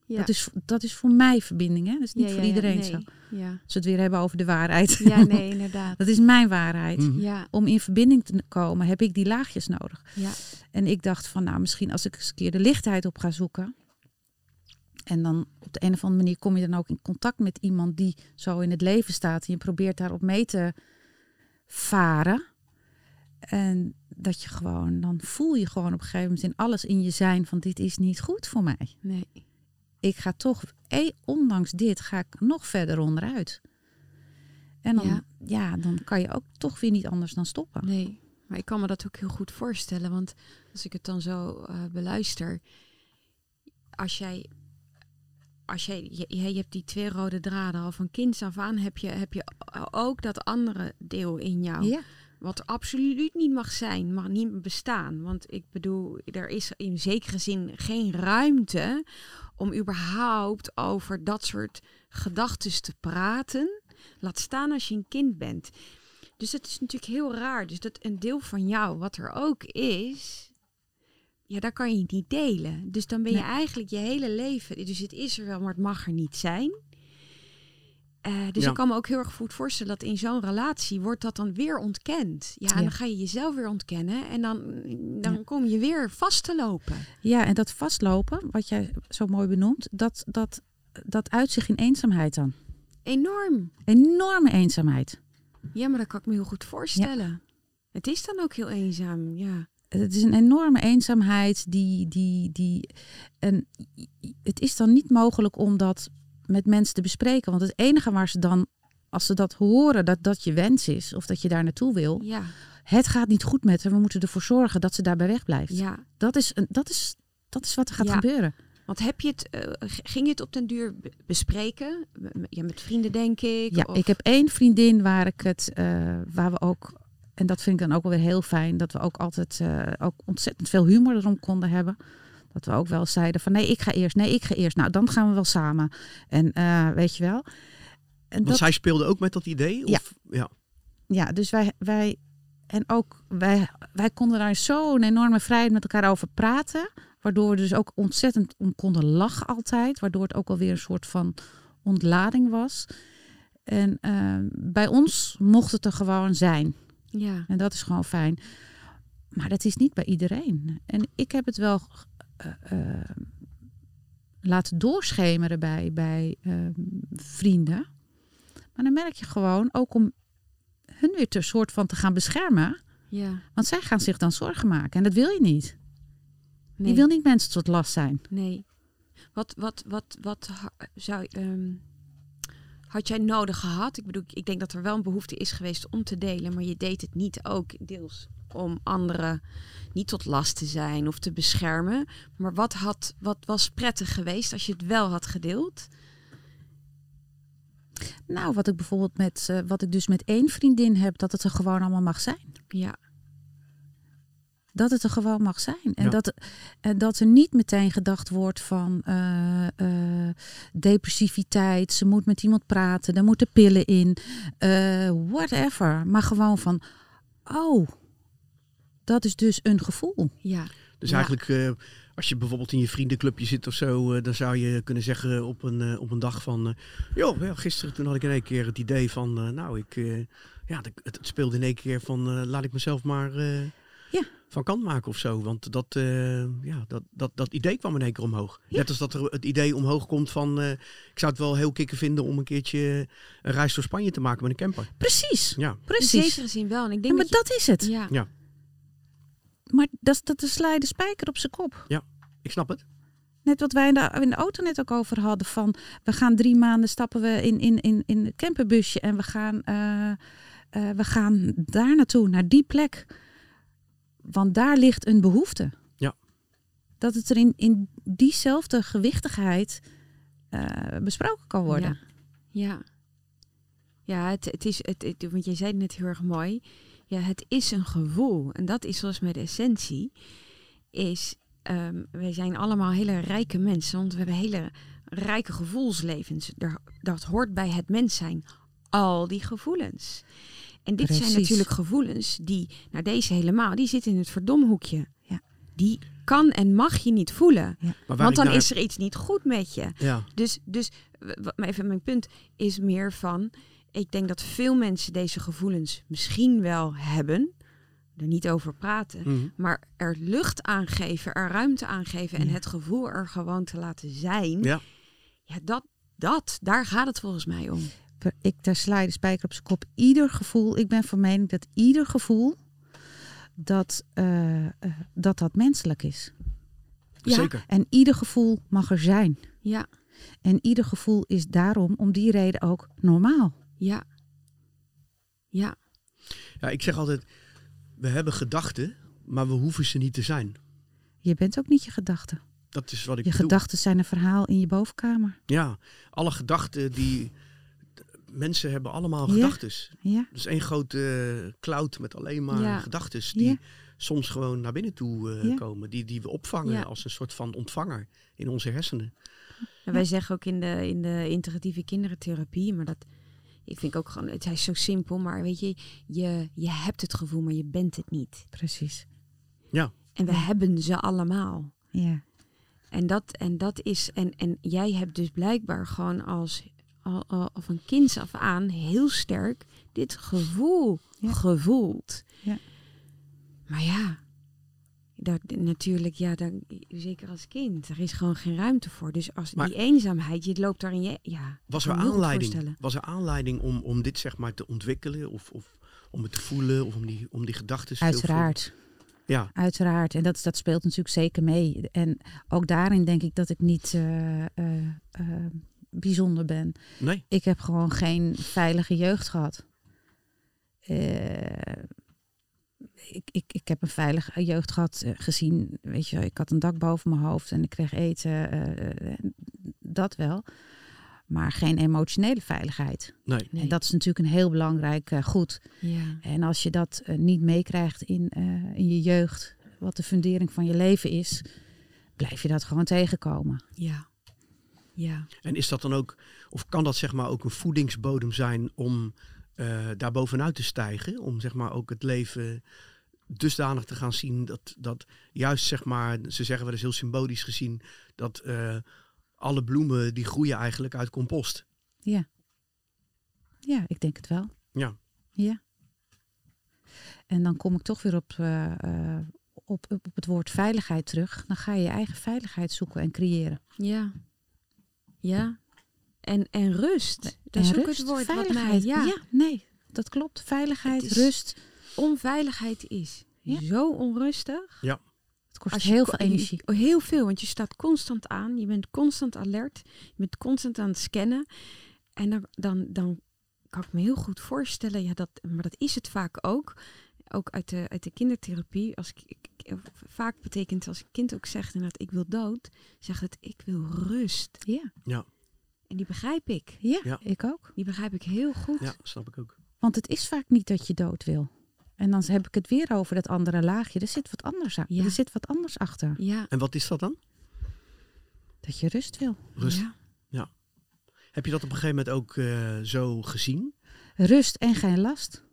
Ja. Dat, is, dat is voor mij verbinding, hè? Dat is niet Ja, voor iedereen nee. zo. Ja. Als we het weer hebben over de waarheid. ja, nee, inderdaad. Dat is mijn waarheid. Mhm. Ja, Om in verbinding te komen heb ik die laagjes nodig. ja, En ik dacht van, nou, misschien als ik eens een keer de lichtheid op ga zoeken. En dan op de een of andere manier kom je dan ook in contact met iemand die zo in het leven staat. En je probeert daarop mee te varen. En dat je gewoon, dan voel je gewoon op een gegeven moment in alles in je zijn van dit is niet goed voor mij. nee. Ik ga toch, eh, ondanks dit, ga ik nog verder onderuit. En dan, Ja. ja. dan kan je ook toch weer niet anders dan stoppen. Nee. Maar ik kan me dat ook heel goed voorstellen. Want als ik het dan zo eh, beluister. Als jij. Als jij, je, je hebt die twee rode draden al van kinds af aan, heb je, heb je ook dat andere deel in jou. Ja. Wat absoluut niet mag zijn, mag niet bestaan. Want ik bedoel, er is in zekere zin geen ruimte om überhaupt over dat soort gedachten te praten. Laat staan als je een kind bent. Dus het is natuurlijk heel raar. Dus dat een deel van jou, wat er ook is, ja, daar kan je het niet delen. Dus dan ben je Nee. eigenlijk je hele leven. Dus het is er wel, maar het mag er niet zijn. Eh, dus Ja. ik kan me ook heel erg goed voorstellen dat in zo'n relatie wordt dat dan weer ontkend. Ja, en Ja. dan ga je jezelf weer ontkennen en dan, dan Ja. kom je weer vast te lopen. Ja, en dat vastlopen, wat jij zo mooi benoemt, dat, dat, dat uit zich in eenzaamheid dan. Enorm. Enorme eenzaamheid. Ja, maar dat kan ik me heel goed voorstellen. Het is dan ook heel eenzaam, ja. Het is een enorme eenzaamheid die. die, die en het is dan niet mogelijk om dat met mensen te bespreken. Want het enige waar ze dan, als ze dat horen, dat dat je wens is of dat je daar naartoe wil. Ja, Het gaat niet goed met haar. We moeten ervoor zorgen dat ze daarbij wegblijft. ja. Dat, is een, dat, is, dat is wat er gaat Ja. gebeuren. Want heb je het, eh, ging je het op den duur be- bespreken? Ja, met vrienden denk ik? Ja, of- ik heb één vriendin waar ik het, eh, waar we ook, en dat vind ik dan ook wel weer heel fijn, dat we ook altijd eh, ook ontzettend veel humor erom konden hebben. Dat we ook wel zeiden van nee, ik ga eerst, nee, ik ga eerst. Nou, dan gaan we wel samen. En eh, weet je wel. En Want dat, zij speelde ook met dat idee? Ja. Of, ja. ja, dus wij, wij, en ook wij, wij konden daar zo'n enorme vrijheid met elkaar over praten. Waardoor we dus ook ontzettend om konden lachen altijd. Waardoor het ook alweer een soort van ontlading was. En eh, bij ons mocht het er gewoon zijn. Ja, En dat is gewoon fijn. Maar dat is niet bij iedereen. En ik heb het wel eh, eh, laten doorschemeren bij, bij eh, vrienden. Maar dan merk je gewoon, ook om hun weer te soort van te gaan beschermen. ja. Want zij gaan zich dan zorgen maken. En dat wil je niet. Nee, Je wil niet mensen tot last zijn. nee. Wat, wat, wat, wat zou, ehm, had jij nodig gehad? Ik bedoel, ik denk dat er wel een behoefte is geweest om te delen, maar je deed het niet ook deels om anderen niet tot last te zijn of te beschermen. Maar wat, had, wat was prettig geweest als je het wel had gedeeld? Nou, wat ik bijvoorbeeld met, eh, wat ik dus met één vriendin heb, dat het er gewoon allemaal mag zijn. Ja, Dat het er gewoon mag zijn. En, Ja. dat, en dat er niet meteen gedacht wordt van eh, eh, depressiviteit. Ze moet met iemand praten. Er moeten pillen in. eh, whatever. Maar gewoon van, oh, dat is dus een gevoel. ja, Dus Ja. eigenlijk, eh, als je bijvoorbeeld in je vriendenclubje zit of zo, eh, dan zou je kunnen zeggen op een, eh, op een dag van, eh, joh, ja, gisteren toen had ik in één keer het idee van, eh, nou, ik, eh, ja, het, het speelde in één keer van, eh, laat ik mezelf maar eh, Ja. van kant maken of zo. Want dat, eh, ja, dat, dat, dat idee kwam in één keer omhoog. Ja. Net als dat er het idee omhoog komt van, eh, ik zou het wel heel kicken vinden om een keertje een reis door Spanje te maken met een camper. Precies. Ja, in Precies. zekere zin wel. En ik Ja, denk maar dat, dat is het. ja, Maar dat, is- dat is sla je de spijker op zijn kop. ik snap het. Net wat wij in de, in de auto net ook over hadden. Van we gaan drie maanden stappen we in, in, in, in het camperbusje. En we gaan, eh, eh, we gaan daar naartoe, naar die plek. Want daar ligt een behoefte. Ja. Dat het er in, in diezelfde gewichtigheid eh, besproken kan worden. Ja. Ja, ja het, het is, het, het, want jij zei het net heel erg mooi. Ja, het is een gevoel. En dat is zoals met de essentie. Is, ehm, wij zijn allemaal hele rijke mensen. Want we hebben hele rijke gevoelslevens. Er, dat hoort bij het mens zijn. Al die gevoelens. En dit zijn natuurlijk gevoelens die, nou deze helemaal, die zitten in het verdomhoekje. Ja. Die kan en mag je niet voelen. Want dan naar- is er iets niet goed met je. Ja, Dus, dus even mijn punt is meer van... Ik denk dat veel mensen deze gevoelens misschien wel hebben. Er niet over praten. mhm. Maar er lucht aan geven, er ruimte aan geven... en Ja. het gevoel er gewoon te laten zijn. ja. Ja, dat, dat, daar gaat het volgens mij om. Ik daar sla je de spijker op zijn kop. Ieder gevoel, ik ben van mening dat ieder gevoel dat, eh, eh, dat, dat menselijk is. Ja. zeker. En ieder gevoel mag er zijn. Ja, En ieder gevoel is daarom om die reden ook normaal. Ja. Ja, Ja, ik zeg altijd, we hebben gedachten, maar we hoeven ze niet te zijn. Je bent ook niet je gedachten. Dat is wat ik Je bedoel. gedachten zijn een verhaal in je bovenkamer. Ja, alle gedachten die... Mensen hebben allemaal Ja. gedachten. Ja, Dus één grote eh, cloud met alleen maar Ja. gedachten die Ja. soms gewoon naar binnen toe eh, komen. Die, die we opvangen als een soort van ontvanger in onze hersenen. En wij zeggen ook in de, in de integratieve kindertherapie, maar dat ik vind ook gewoon, het is zo simpel, maar weet je, je, je hebt het gevoel, maar je bent het niet. precies. En we hebben ze allemaal. Ja. En dat, en dat is, en, en jij hebt dus blijkbaar gewoon als, al, al, van kinds af aan heel sterk dit gevoel Ja. gevoeld. Ja. Maar ja, dat, natuurlijk, ja, dan, zeker als kind, er is gewoon geen ruimte voor. Dus als Maar- die eenzaamheid, je loopt daarin, je, ja. Was er aanleiding, was er aanleiding om, om dit zeg maar te ontwikkelen? Of, of om het te voelen? Of om die, om die gedachten veel Uiteraard. Ja, Uiteraard. En dat, dat speelt natuurlijk zeker mee. En ook daarin denk ik dat ik niet eh, eh, eh, bijzonder ben. nee. Ik heb gewoon geen veilige jeugd gehad. Ik, ik, ik heb een veilige jeugd gehad eh, gezien. Weet je, ik had een dak boven mijn hoofd en ik kreeg eten. eh, eh, dat wel. Maar geen emotionele veiligheid. Nee. Nee. En dat is natuurlijk een heel belangrijk eh, goed. Ja. En als je dat niet meekrijgt in, eh, in je jeugd, wat de fundering van je leven is, blijf je dat gewoon tegenkomen. Ja. Ja. En is dat dan ook, of kan dat zeg maar ook een voedingsbodem zijn om eh daar bovenuit te stijgen? Om zeg maar ook het leven dusdanig te gaan zien dat, dat juist zeg maar, ze zeggen wel eens heel symbolisch gezien, dat eh, alle bloemen die groeien eigenlijk uit compost. Ja. Ja, ik denk het wel. Ja. Ja. En dan kom ik toch weer op, eh, eh, op, op het woord veiligheid terug. Dan ga je je eigen veiligheid zoeken en creëren. Ja. Ja. En, en rust. Dat is En ook rust, het woord wat mij... veiligheid. Ja. nee, dat klopt. Veiligheid, is- rust. Onveiligheid is Ja. zo onrustig. Het kost je heel veel energie. je- Heel veel, want je staat constant aan. Je bent constant alert. Je bent constant aan het scannen. En dan, dan, dan kan ik me heel goed voorstellen, ja, dat, maar dat is het vaak ook. Ook uit de, uit de kindertherapie. Als ik, ik- ik- vaak betekent als een kind ook zegt inderdaad, ik wil dood, zegt het, ik wil rust. Ja. En die begrijp ik. Ja, Ja. ik ook. Die begrijp ik heel goed. Ja, snap ik ook. Want het is vaak niet dat je dood wil. En dan heb ik het weer over dat andere laagje. Er zit wat anders aan. Ja. Er zit wat anders achter. Ja. En wat is dat dan? Dat je rust wil. Rust. Ja. Heb je dat op een gegeven moment ook eh, zo gezien? Rust en geen last.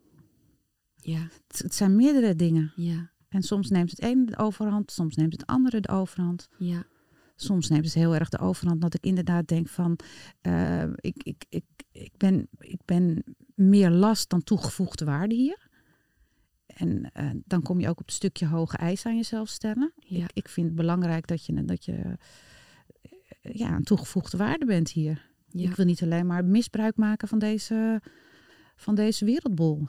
Ja. Het, het zijn meerdere dingen. Ja. En soms neemt het ene de overhand, soms neemt het andere de overhand. Ja. Soms neemt het heel erg de overhand dat ik inderdaad denk van... eh, ik, ik, ik, ik, ben, ik ben meer last dan toegevoegde waarde hier. En eh, dan kom je ook op het stukje hoge eisen aan jezelf stellen. Ja. Ik, ik vind het belangrijk dat je, dat je eh, ja, een toegevoegde waarde bent hier. Ja. Ik wil niet alleen maar misbruik maken van deze, van deze wereldbol.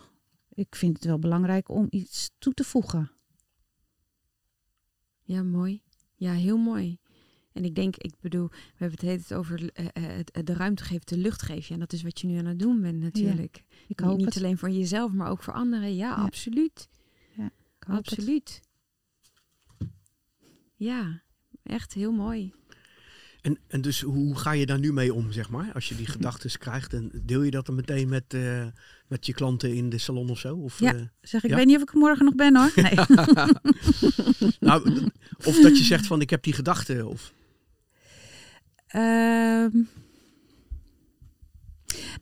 Ik vind het wel belangrijk om iets toe te voegen. Ja, mooi. Ja, heel mooi. En ik denk, ik bedoel, we hebben het hele tijd over eh, eh, het, het de ruimte geven, de lucht geven. En dat is wat je nu aan het doen bent natuurlijk. Ik Niet- hoop Niet het. alleen voor jezelf, maar ook voor anderen. Ja, Ja. absoluut. Het. Absoluut. Ja, echt heel mooi. En, en dus hoe ga je daar nu mee om, zeg maar? Als je die gedachten krijgt, en deel je dat dan meteen met, eh, met je klanten in de salon of zo? Of, Ja. eh, Zeg, ik Ja? weet niet of ik er morgen nog ben hoor. Nee. nou, of dat je zegt van ik heb die gedachten. Of, Ehm,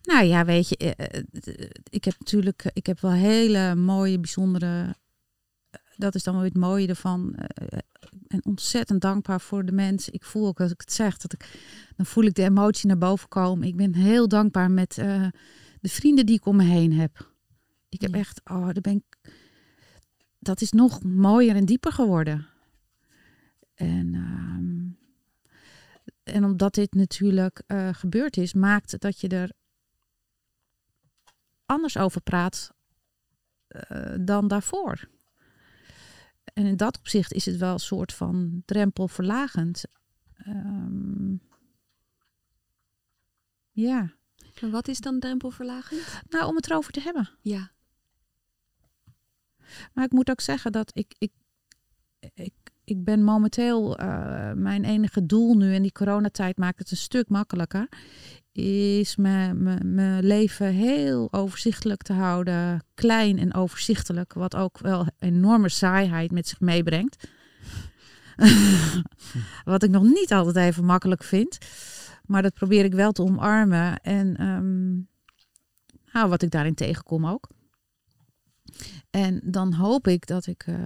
nou ja, weet je, eh, eh, ik heb natuurlijk, eh, ik heb wel hele mooie, bijzondere. Dat is dan wel weer het mooie ervan. Ik ben ontzettend dankbaar voor de mensen. Ik voel ook als ik het zeg, dat ik, dan voel ik de emotie naar boven komen. Ik ben heel dankbaar met de vrienden die ik om me heen heb. Ik heb echt, oh, daar ben ik. Dat is nog mooier en dieper geworden. En ehm, en omdat dit natuurlijk eh, gebeurd is, maakt dat je er anders over praat eh, dan daarvoor. En in dat opzicht is het wel een soort van drempelverlagend. Ehm, ja, En wat is dan drempelverlagend? nou om het erover te hebben. Ja. Maar ik moet ook zeggen dat ik, ik, ik, ik ben momenteel eh, mijn enige doel nu in die coronatijd maakt het een stuk makkelijker. Is mijn leven heel overzichtelijk te houden. Klein en overzichtelijk. Wat ook wel enorme saaiheid met zich meebrengt. wat ik nog niet altijd even makkelijk vind. Maar dat probeer ik wel te omarmen. En ehm, nou, wat ik daarin tegenkom ook. En dan hoop ik dat ik eh,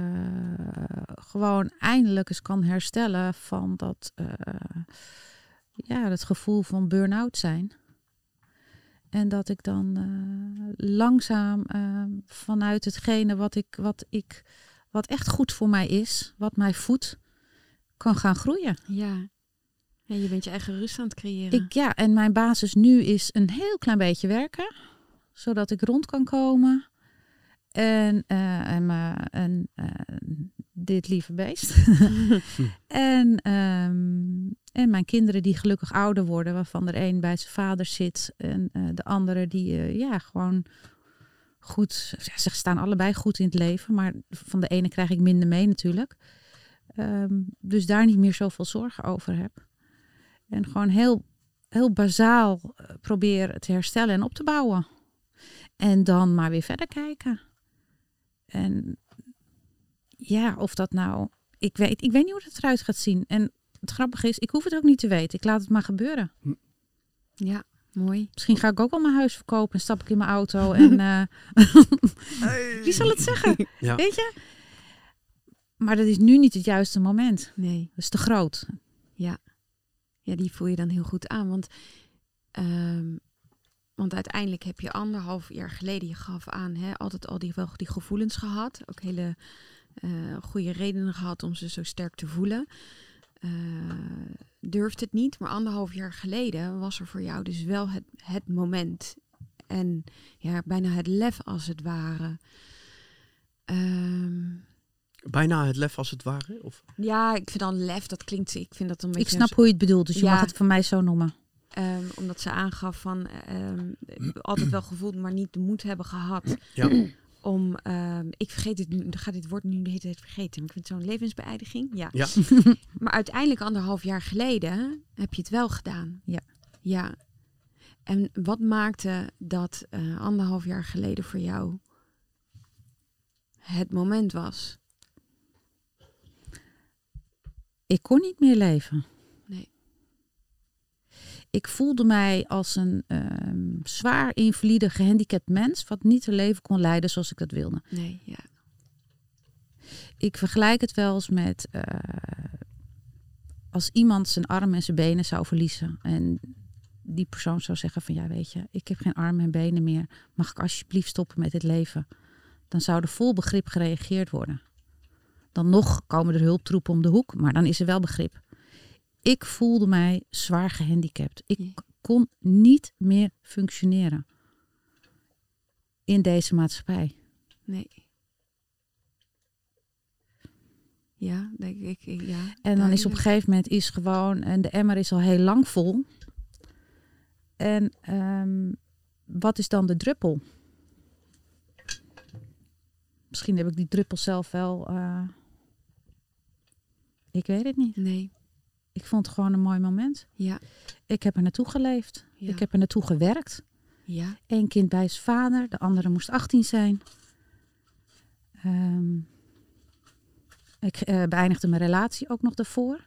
gewoon eindelijk eens kan herstellen van dat, uh, ja, dat gevoel van burn-out zijn. En dat ik dan uh, langzaam vanuit hetgene wat ik, wat ik, wat echt goed voor mij is, wat mij voedt, kan gaan groeien. Ja. ja, je bent je eigen rust aan het creëren. Ik, ja, en mijn basis nu is een heel klein beetje werken, zodat ik rond kan komen. En, uh, en, uh, en uh, dit lieve beest. en, um, en mijn kinderen die gelukkig ouder worden, waarvan er een bij zijn vader zit. En de andere die ja, gewoon goed. Ze staan allebei goed in het leven, maar van de ene krijg ik minder mee natuurlijk. Um, dus daar niet meer zoveel zorgen over heb. En gewoon heel, heel bazaal proberen te herstellen en op te bouwen. En dan maar weer verder kijken. En ja, of dat nou. Ik weet, ik weet niet hoe het eruit gaat zien. En het grappige is, ik hoef het ook niet te weten. Ik laat het maar gebeuren. Ja, mooi. Misschien ga ik ook wel mijn huis verkopen en stap ik in mijn auto. En uh... hey. wie zal het zeggen? Ja. Weet je? Maar dat is nu niet het juiste moment. Nee. Dat is te groot. Ja. Ja, die voel je dan heel goed aan. Want um, want uiteindelijk heb je anderhalf jaar geleden, je gaf aan, hè, altijd al die, wel die gevoelens gehad. Ook hele uh, goede redenen gehad om ze zo sterk te voelen. Uh, durft het niet, maar anderhalf jaar geleden was er voor jou dus wel het, het moment. En ja, bijna het lef als het ware. Um, Bijna het lef als het ware? Of? Ja, ik vind dan lef, dat klinkt, ik vind dat een beetje... Ik snap hoe je het bedoelt, dus je Ja. mag het van mij zo noemen. Um, omdat ze aangaf van um, altijd wel gevoeld, maar niet de moed hebben gehad Ja. om. Um, ik vergeet het nu, gaat dit woord nu de hele tijd vergeten. Maar ik vind het zo'n levensbeëindiging. Ja. Ja. maar uiteindelijk anderhalf jaar geleden heb je het wel gedaan. Ja. Ja. En wat maakte dat uh, anderhalf jaar geleden voor jou het moment was? Ik kon niet meer leven. Ik voelde mij als een um, zwaar invalide, gehandicapt mens, wat niet een leven kon leiden zoals ik dat wilde. Nee, ja. Ik vergelijk het wel eens met uh, als iemand zijn armen en zijn benen zou verliezen en die persoon zou zeggen van ja weet je, ik heb geen armen en benen meer, mag ik alsjeblieft stoppen met dit leven? Dan zou er vol begrip gereageerd worden. Dan nog komen er hulptroepen om de hoek, maar dan is er wel begrip. Ik voelde mij zwaar gehandicapt. Ik Ja. kon niet meer functioneren in deze maatschappij. Nee. Ja, denk ik. ik- Ja, En dan is op een gegeven moment is gewoon, en de emmer is al heel lang vol. En ehm, wat is dan de druppel? Misschien heb ik die druppel zelf wel. eh, ik weet het niet. Nee, Ik vond het gewoon een mooi moment. ja, Ik heb er naartoe geleefd. Ja. Ik heb er naartoe gewerkt. ja, Eén kind bij zijn vader, de andere moest 18 zijn. Ehm, ik eh, beëindigde mijn relatie ook nog daarvoor.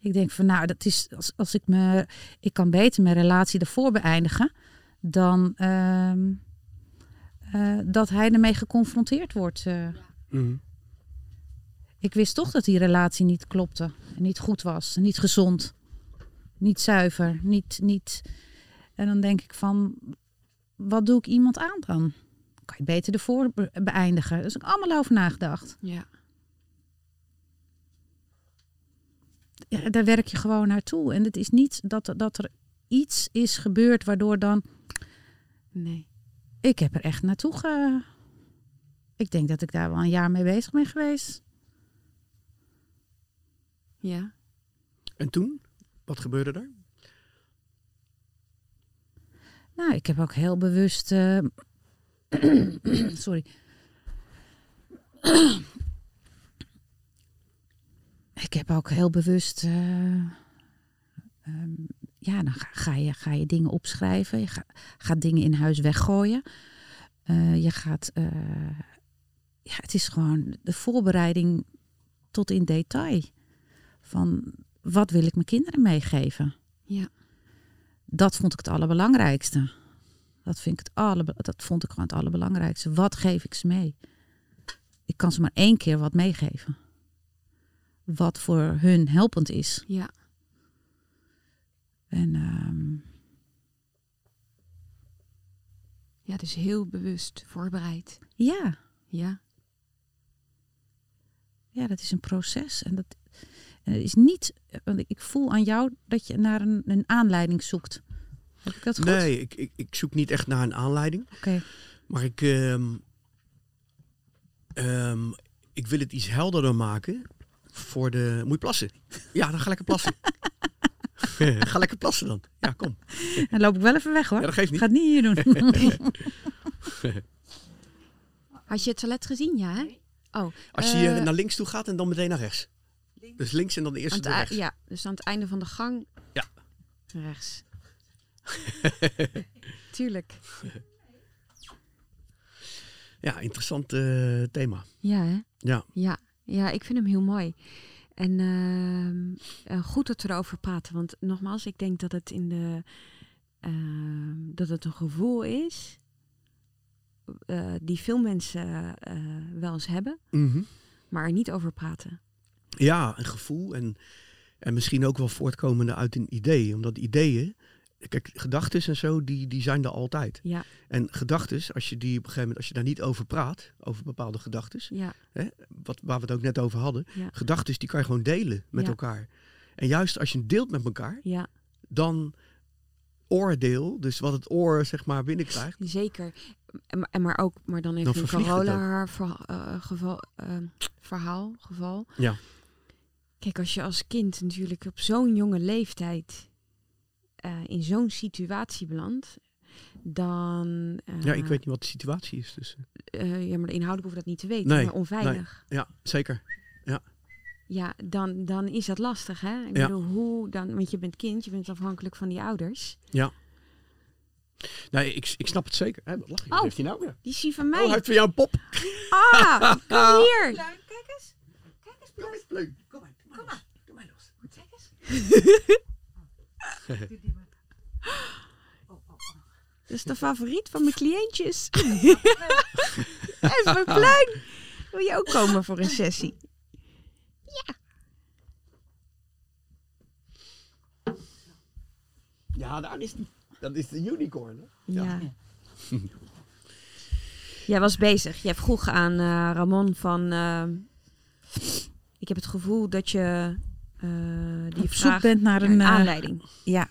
Ik denk van nou, dat is als, als ik me. Ik kan beter mijn relatie daarvoor beëindigen dan ehm, eh, dat hij ermee geconfronteerd wordt. eh. Mhm. Ik wist toch dat die relatie niet klopte. Niet goed was. Niet gezond. Niet zuiver. Niet, niet... En dan denk ik van... Wat doe ik iemand aan dan? Kan je beter ervoor be- beëindigen. Dus ik heb allemaal over nagedacht. ja. Ja, daar werk je gewoon naartoe. En het is niet dat, dat er iets is gebeurd waardoor dan... Nee. Ik heb er echt naartoe ge... Ik denk dat ik daar wel een jaar mee bezig ben geweest. Ja. En toen? Wat gebeurde er? Nou, ik heb ook heel bewust. eh, sorry. ik heb ook heel bewust. eh, ehm, ja, dan ga, ga je, ga je dingen opschrijven. Je ga- gaat dingen in huis weggooien. Eh, je gaat. ja, het is gewoon de voorbereiding tot in detail. Van wat wil ik mijn kinderen meegeven? Ja. Dat vond ik het allerbelangrijkste. Dat, vind ik het alle, dat vond ik gewoon het allerbelangrijkste. Wat geef ik ze mee? Ik kan ze maar één keer wat meegeven. Wat voor hun helpend is. Ja. En ehm, ja, dus heel bewust voorbereid. ja, Ja. ja, dat is een proces. En dat is niet, want ik voel aan jou dat je naar een, een aanleiding zoekt. Heb ik dat goed? Nee, ik, ik, ik zoek niet echt naar een aanleiding. Oké. Maar ik, ehm, ehm, ik wil het iets helderder maken voor de... Moet je plassen? Ja, dan ga lekker plassen. ga lekker plassen dan. Ja, kom. Dan loop ik wel even weg hoor. Ja, dat geeft Ik niet. ga het niet hier doen. Had je het toilet gezien? Ja, hè? Oh. Als je eh, naar links toe gaat en dan meteen naar rechts. Dus links en dan de aan eerste het rechts. ja, dus aan het einde van de gang. Ja. Rechts. Tuurlijk. Ja, interessant eh, thema. Ja, hè? Ja. Ja, ja, ik vind hem heel mooi. En ehm, eh, goed dat we erover praten. Want nogmaals, ik denk dat het in de ehm, dat het een gevoel is eh, die veel mensen wel eens hebben, Mhm. maar er niet over praten. Ja, een gevoel en, en misschien ook wel voortkomende uit een idee. Omdat ideeën, kijk, gedachten en zo, die, die zijn er altijd. Ja, En gedachten, als je die op een gegeven moment, als je daar niet over praat, over bepaalde gedachten, ja, wat, waar we het ook net over hadden, ja, gedachten die kan je gewoon delen met Ja. elkaar. En juist als je het deelt met elkaar, ja, dan oordeel, dus wat het oor zeg maar binnenkrijgt. zeker. En, maar- ook, maar dan even Dan een haar eh, geval, eh, verhaal, geval. Ja. Kijk, als je als kind natuurlijk op zo'n jonge leeftijd eh, in zo'n situatie belandt, dan. eh, Ja, ik weet niet wat de situatie is. Dus, eh, ja, maar inhoudelijk hoef je dat niet te weten. Nee, maar onveilig. ja, zeker. Ja, dan, dan is dat lastig, hè? Ik Ja. bedoel, hoe dan? Want je bent kind, je bent afhankelijk van die ouders. Nee, ik, ik snap het zeker. Hè, wat lach je? Oh. Wat heeft hij nou? Ja. Die is die van Oh, mij. hij heeft voor jou een pop. Ah, kom hier. Kijk eens. Kijk eens, Kom eens, leuk. Kom maar, kom maar. Doe mij los. Kijk eens. Dat is de favoriet van mijn cliëntjes. Dat is mijn pluim. Wil je ook komen voor een sessie? Ja, daar is die. Dat is de unicorn. Hè? Ja. Jij was bezig. Jij vroeg aan eh, Ramon van... eh, ik heb het gevoel dat je eh, die Op zoek bent naar naar een, een eh, aanleiding. Ja,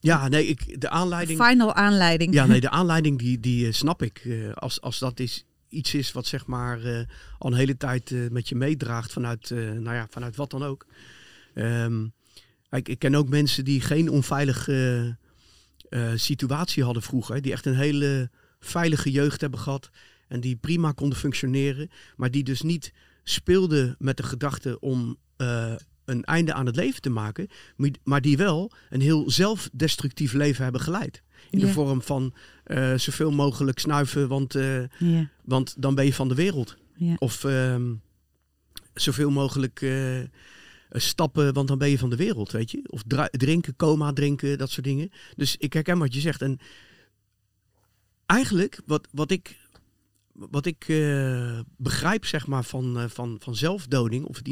Ja, nee, ik, de aanleiding. final aanleiding. Ja, nee, de aanleiding die, die eh, snap ik. Eh, als, als dat is, iets is wat zeg maar eh, al een hele tijd eh, met je meedraagt vanuit, eh, nou ja, vanuit wat dan ook. Ehm, ik, ik ken ook mensen die geen onveilige eh, situatie hadden vroeger. Die echt een hele veilige jeugd hebben gehad. En die prima konden functioneren. Maar die dus niet speelden met de gedachte om eh, een einde aan het leven te maken. maar- die wel een heel zelfdestructief leven hebben geleid. In de vorm van eh, zoveel mogelijk snuiven, want, eh, want dan ben je van de wereld. Of ehm, zoveel mogelijk stappen, want dan ben je van de wereld, weet je. Of drinken, coma drinken, dat soort dingen. Dus ik herken wat je zegt. En eigenlijk, wat, wat ik, wat ik eh, begrijp, zeg maar, van, eh, van, van zelfdoding, of het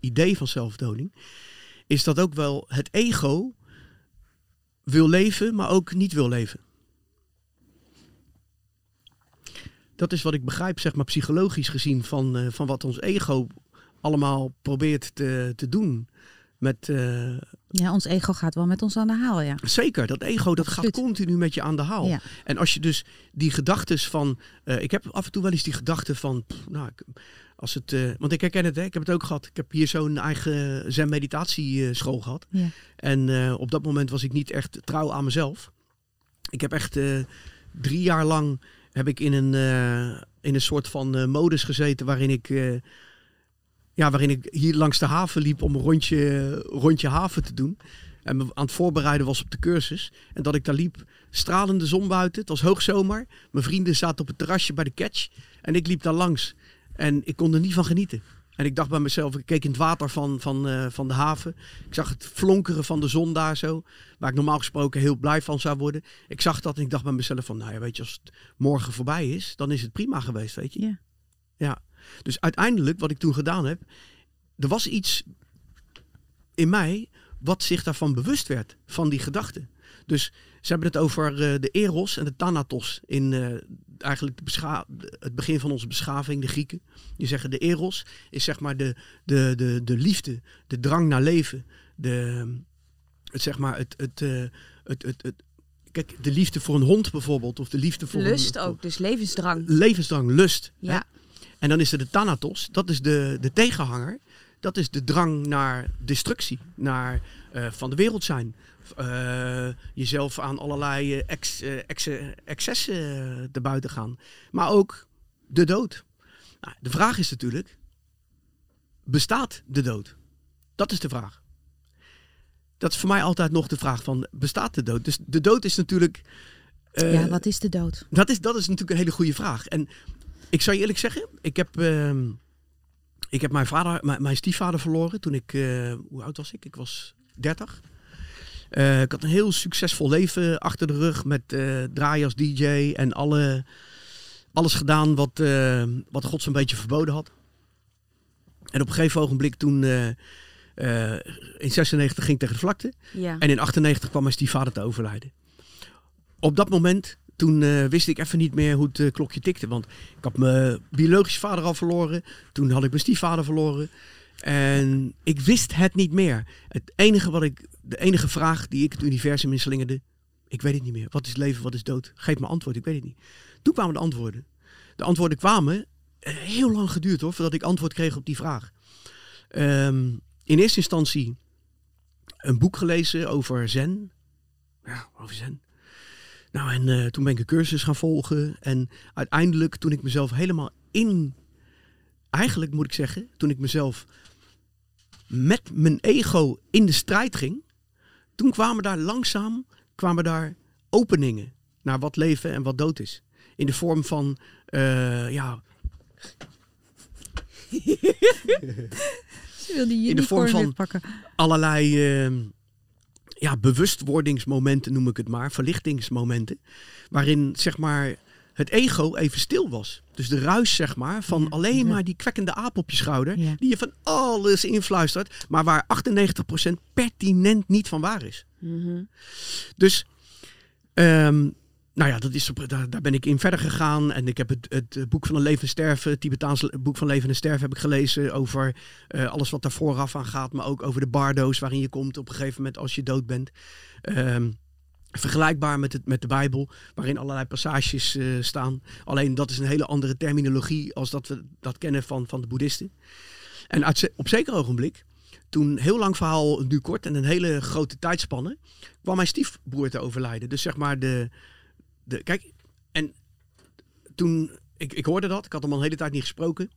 idee van zelfdoding, is dat ook wel het ego wil leven, maar ook niet wil leven. Dat is wat ik begrijp, zeg maar, psychologisch gezien, van, eh, van wat ons ego allemaal probeert te, te doen. Met, eh, ja, ons ego gaat wel met ons aan de haal, ja. zeker, dat ego dat Absoluut. gaat continu met je aan de haal. Ja. En als je dus die gedachtes van... eh, ik heb af en toe wel eens die gedachte van... pff, nou, ik- als het, eh, want ik herken het, hè, ik heb het ook gehad. Ik heb hier zo'n eigen zen-meditatieschool gehad. Ja. En op dat moment was ik niet echt trouw aan mezelf. Ik heb echt drie jaar lang heb ik in een, in een soort van modus gezeten waarin ik, ja, waarin ik hier langs de haven liep om een rondje, rondje haven te doen. En me aan het voorbereiden was op de cursus. En dat ik daar liep, stralende zon buiten. Het was hoogzomer. Mijn vrienden zaten op het terrasje bij de catch. En ik liep daar langs. En ik kon er niet van genieten. En ik dacht bij mezelf, ik keek in het water van, van, eh, van de haven. Ik zag het flonkeren van de zon daar zo. Waar ik normaal gesproken heel blij van zou worden. Ik zag dat en ik dacht bij mezelf van, nou ja, weet je, als het morgen voorbij is, dan is het prima geweest, weet je. Ja. Ja. Dus uiteindelijk, wat ik toen gedaan heb, er was iets in mij wat zich daarvan bewust werd, van die gedachte. Dus ze hebben het over eh, de eros en de thanatos in eh, eigenlijk de het begin van onze beschaving, de Grieken. Die zeggen de eros is zeg maar de, de, de, de liefde, de drang naar leven, de, het, zeg maar het, het, eh, het, het, het, kijk, de liefde voor een hond bijvoorbeeld, of de liefde voor Lust een, ook, dus levensdrang. levensdrang, lust. hè? En dan is er de thanatos, dat is de, de tegenhanger. Dat is de drang naar destructie, naar eh, van de wereld zijn. Eh, jezelf aan allerlei eh, ex, ex- excessen te buiten gaan. Maar ook de dood. Nou, de vraag is natuurlijk, bestaat de dood? Dat is de vraag. Dat is voor mij altijd nog de vraag van, bestaat de dood? Dus de dood is natuurlijk... ja, wat is de dood? dat is, dat is natuurlijk een hele goede vraag. En ik zou je eerlijk zeggen, ik heb, ehm, ik heb mijn, vader, mijn, mijn stiefvader verloren toen ik, eh, hoe oud was ik? Ik was 30. Eh, ik had een heel succesvol leven achter de rug met eh draaien als DJ en alle, alles gedaan wat, wat God zo'n beetje verboden had. En op een gegeven ogenblik toen, in 96 ging ik tegen de vlakte. Ja. En in 98 kwam mijn stiefvader te overlijden. Op dat moment, toen eh, wist ik even niet meer hoe het eh, klokje tikte. Want ik had mijn biologische vader al verloren. Toen had ik mijn stiefvader verloren. En ik wist het niet meer. Het enige wat ik, de enige vraag die ik het universum inslingerde. Ik weet het niet meer. Wat is leven, wat is dood? Geef me antwoord, ik weet het niet. Toen kwamen de antwoorden. De antwoorden kwamen. eh, Heel lang geduurd hoor, voordat ik antwoord kreeg op die vraag. Ehm, in eerste instantie een boek gelezen over zen. Ja, over zen. Nou, en eh, toen ben ik een cursus gaan volgen. En uiteindelijk, toen ik mezelf helemaal in... Eigenlijk moet ik zeggen, toen ik mezelf met mijn ego in de strijd ging... Toen kwamen daar langzaam kwamen daar openingen naar wat leven en wat dood is. In de vorm van, eh, ja, In de vorm van- pakken. allerlei eh, ja, bewustwordingsmomenten, noem ik het maar, verlichtingsmomenten, waarin zeg maar het ego even stil was. Dus de ruis zeg maar van Ja, alleen ja. maar die kwekkende aap op je schouder, Ja. die je van alles influistert, maar waar 98% pertinent niet van waar is. Mhm. Dus, ehm, nou ja, dat is, daar, daar ben ik in verder gegaan. En ik heb het, het eh, boek van een leven en sterven, het Tibetaans boek van leven en sterven, heb ik gelezen over eh, alles wat daar vooraf aan gaat. Maar ook over de bardo's waarin je komt op een gegeven moment als je dood bent. Ehm, vergelijkbaar met, het, met de Bijbel, waarin allerlei passages eh, staan. Alleen dat is een hele andere terminologie als dat we dat kennen van, van de boeddhisten. En op zeker ogenblik, toen heel lang verhaal, nu kort en een hele grote tijdspanne, kwam mijn stiefbroer te overlijden. Dus zeg maar de, de kijk, en toen, ik, ik hoorde dat, ik had hem al een hele tijd niet gesproken.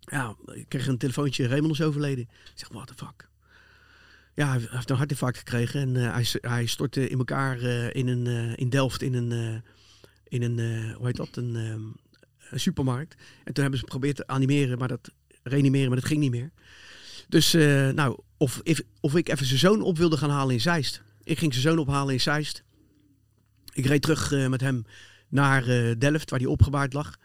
Ja, ik kreeg een telefoontje, Raymond is overleden. Ik zeg, what the fuck. Ja, hij heeft een hartinfarct gekregen en eh, hij, hij stortte in elkaar eh, in, een, eh, in Delft in een, in een hoe heet dat, een, ehm, een supermarkt. En toen hebben ze geprobeerd te animeren, maar dat reanimeren, maar dat ging niet meer. Dus nou, of, of ik even zijn zoon op wilde gaan halen in Zeist. Ik ging zijn zoon ophalen in Zeist. Ik reed terug eh, met hem naar eh, Delft, waar hij opgebaard lag.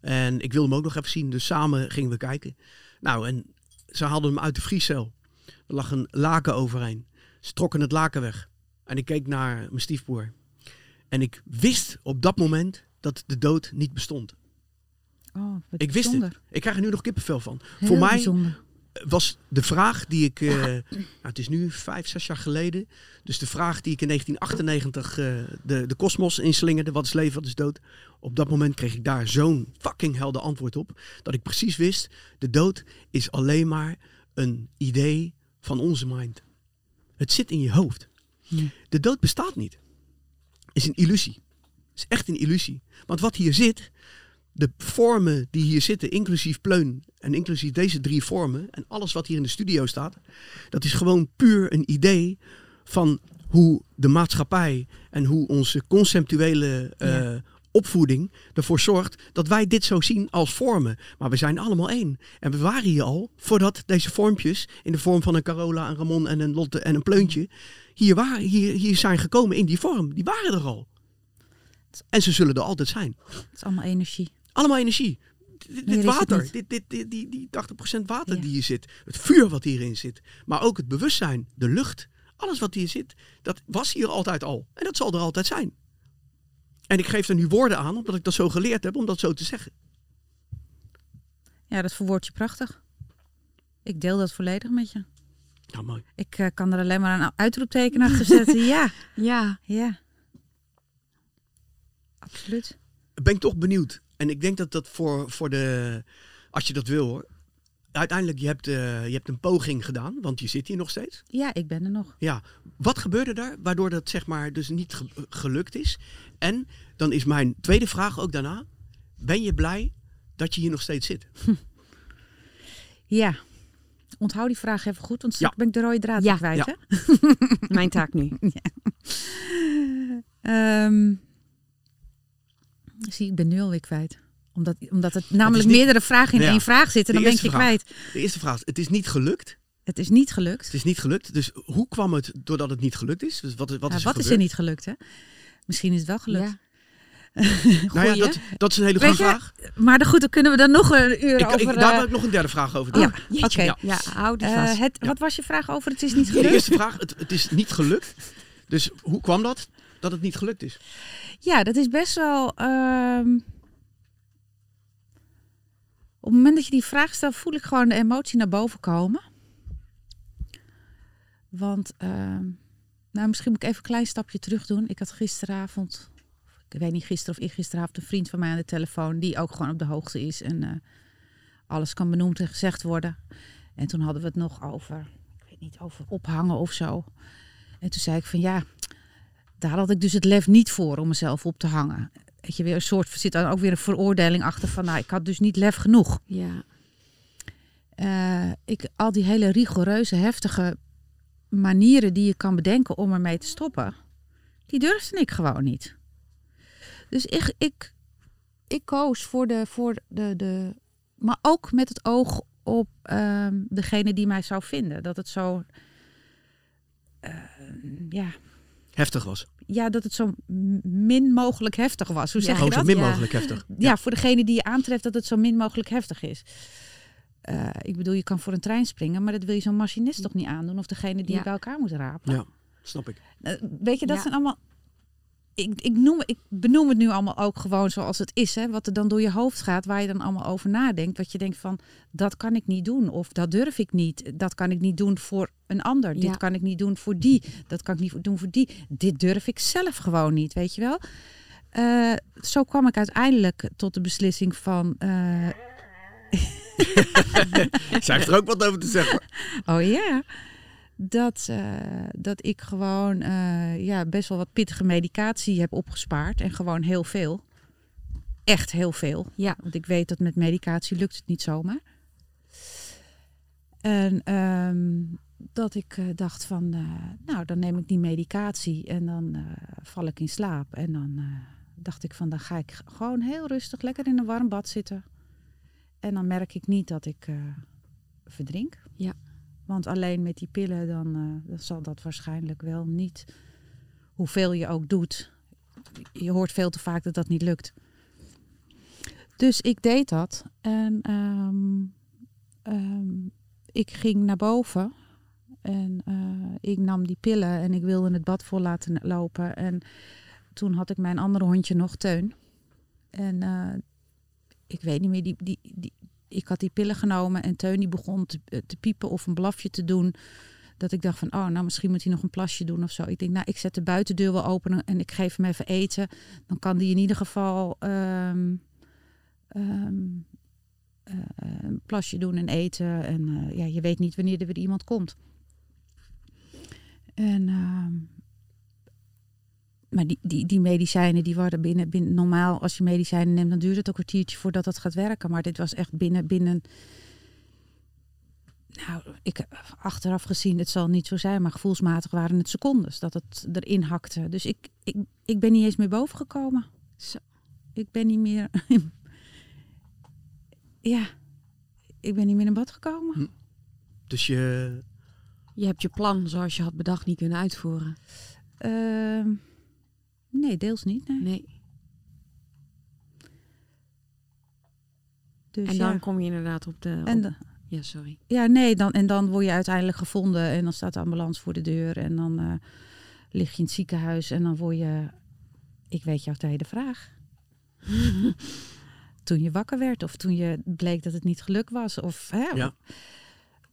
En ik wilde hem ook nog even zien, dus samen gingen we kijken. Nou, en ze haalden hem uit de vriescel. Er lag een laken overheen. Ze trokken het laken weg. En ik keek naar mijn stiefbroer. En ik wist op dat moment dat de dood niet bestond. Oh, Ik wist het. Ik krijg er nu nog kippenvel van. Heel Voor mij bijzonder. Was de vraag die ik. eh, nou, het is nu vijf, zes jaar geleden. Dus de vraag die ik in 1998 eh, de, de kosmos inslingerde: wat is leven, wat is dood? Op dat moment kreeg ik daar zo'n fucking helder antwoord op. Dat ik precies wist: de dood is alleen maar een idee van onze mind. Het zit in je hoofd. Ja. De dood bestaat niet. Is een illusie. Is echt een illusie. Want wat hier zit, de vormen die hier zitten, inclusief pleun en inclusief deze drie vormen en alles wat hier in de studio staat, dat is gewoon puur een idee van hoe de maatschappij en hoe onze conceptuele eh, Ja. opvoeding ervoor zorgt dat wij dit zo zien als vormen. Maar we zijn allemaal één. En we waren hier al voordat deze vormpjes in de vorm van een Carola, een Ramon en een Lotte en een Pleuntje hier, waren, hier, hier zijn gekomen in die vorm. Die waren er al. En ze zullen er altijd zijn. Het is allemaal energie. Allemaal energie. Dit, water, dit, dit, dit, die, die 80% water Ja. die hier zit. Het vuur wat hierin zit. Maar ook het bewustzijn, de lucht. Alles wat hier zit, dat was hier altijd al. En dat zal er altijd zijn. En ik geef er nu woorden aan, omdat ik dat zo geleerd heb, om dat zo te zeggen. Ja, dat verwoord je prachtig. Ik deel dat volledig met je. Nou, mooi. Ik eh, kan er alleen maar een uitroepteken achter zetten. ja, Ja. ja. Absoluut. Ben ik toch benieuwd. En ik denk dat dat voor, voor de, als je dat wil hoor. Uiteindelijk, je hebt, eh, je hebt een poging gedaan, want je zit hier nog steeds. Ja, ik ben er nog. Ja, wat gebeurde daar waardoor dat zeg maar dus niet ge- gelukt is? En dan is mijn tweede vraag ook daarna. Ben je blij dat je hier nog steeds zit? Ja. Onthoud die vraag even goed, want straks Ja. ben ik de rode draad Ja. kwijt. Ja. Hè? Mijn taak nu. Ehm, zie, ik ben nu alweer kwijt. Omdat, omdat het namelijk niet- meerdere vragen in Ja. één vraag zitten, De dan ben ik je eerste vraag. kwijt. De eerste vraag is, het is niet gelukt. Het is niet gelukt. Het is niet gelukt. Dus hoe kwam het doordat het niet gelukt is? Dus wat, wat Ja, is er wat is er niet gelukt, hè? Misschien is het wel gelukt. Ja. Nou ja, dat, dat is een hele goede vraag. Maar dan goed, dan kunnen we dan nog een uur Ik, over... ik, daar eh, wil ik nog een derde vraag over doen. ja, Jeetje. oké. Ja. Ja, hou die Eh, vast. het, Ja. Wat was je vraag over het is niet De gelukt? eerste vraag, het, het is niet gelukt. Dus hoe kwam dat dat het niet gelukt is? Ja, dat is best wel. ehm, Op het moment dat je die vraag stelt, voel ik gewoon de emotie naar boven komen. Want, ehm, nou, misschien moet ik even een klein stapje terug doen. Ik had gisteravond, ik weet niet gisteren of eergisteravond, een vriend van mij aan de telefoon, die ook gewoon op de hoogte is en eh, alles kan benoemd en gezegd worden. En toen hadden we het nog over, ik weet niet, over ophangen of zo. En toen zei ik van ja, daar had ik dus het lef niet voor om mezelf op te hangen. Weet je, weer een soort, zit dan ook weer een veroordeling achter van, nou, ik had dus niet lef genoeg. Ja. Eh, ik, al die hele rigoureuze, heftige manieren die je kan bedenken om ermee te stoppen, die durfde ik gewoon niet. Dus ik, ik, ik koos voor de, voor de, de, maar ook met het oog op ehm, degene die mij zou vinden. Dat het zo, eh, ja, Heftig was. ja, dat het zo min mogelijk heftig was. Hoe Ja. zeg je Oh, dat? zo min Ja. mogelijk heftig. ja, voor degene die je aantreft dat het zo min mogelijk heftig is. Eh, ik bedoel, je kan voor een trein springen, maar dat wil je zo'n machinist toch niet aandoen? Of degene die Ja. je bij elkaar moet rapen? Ja, snap ik. Eh, weet je, dat Ja. zijn allemaal... Ik, ik, noem, ik benoem het nu allemaal ook gewoon zoals het is. Hè? Wat er dan door je hoofd gaat, waar je dan allemaal over nadenkt. Wat je denkt van, dat kan ik niet doen. Of dat durf ik niet. Dat kan ik niet doen voor een ander. Ja. Dit kan ik niet doen voor die. Dat kan ik niet doen voor die. Dit durf ik zelf gewoon niet, weet je wel. Eh, zo kwam ik uiteindelijk tot de beslissing van... eh, Zij heeft er ook wat over te zeggen. Oh ja. Dat, eh, dat ik gewoon eh, ja, best wel wat pittige medicatie heb opgespaard. En gewoon heel veel. Echt heel veel. Ja. Want ik weet dat met medicatie lukt het niet zomaar. En ehm, dat ik eh, dacht van, nou dan neem ik die medicatie en dan val ik in slaap. En dan dacht ik van, dan ga ik gewoon heel rustig lekker in een warm bad zitten. En dan merk ik niet dat ik verdrink. Ja. Want alleen met die pillen dan, eh, dan zal dat waarschijnlijk wel niet, hoeveel je ook doet. Je hoort veel te vaak dat dat niet lukt. Dus ik deed dat. En ehm, ehm, ik ging naar boven. En eh, ik nam die pillen en ik wilde het bad vol laten lopen. En toen had ik mijn andere hondje nog, Teun. En eh, ik weet niet meer, die, die, die, ik had die pillen genomen en Teun die begon te, eh, te piepen of een blafje te doen. Dat ik dacht van, oh, nou misschien moet hij nog een plasje doen of zo. Ik denk, nou, ik zet de buitendeur wel open en ik geef hem even eten. Dan kan die in ieder geval eh, een plasje doen en eten. En eh, ja, je weet niet wanneer er weer iemand komt. En ehm, maar die, die, die medicijnen die worden binnen, binnen normaal als je medicijnen neemt dan duurt het een kwartiertje voordat dat gaat werken. Maar dit was echt binnen binnen nou ik achteraf gezien het zal niet zo zijn maar gevoelsmatig waren het secondes dat het erin hakte. Dus ik ik, ik ben niet eens meer boven gekomen Zo. ik ben niet meer ja. Ik ben niet meer in bad gekomen. Dus je... Je hebt je plan zoals je had bedacht niet kunnen uitvoeren. Ehm, nee deels niet nee. Nee. Dus en dan ja. kom je inderdaad op de... en de- Ja, sorry. Ja, nee, dan, en dan word je uiteindelijk gevonden en dan staat de ambulance voor de deur en dan eh, lig je in het ziekenhuis en dan word je, ik weet jouw tweede vraag. toen je wakker werd of toen je bleek dat het niet geluk was of hè, Ja.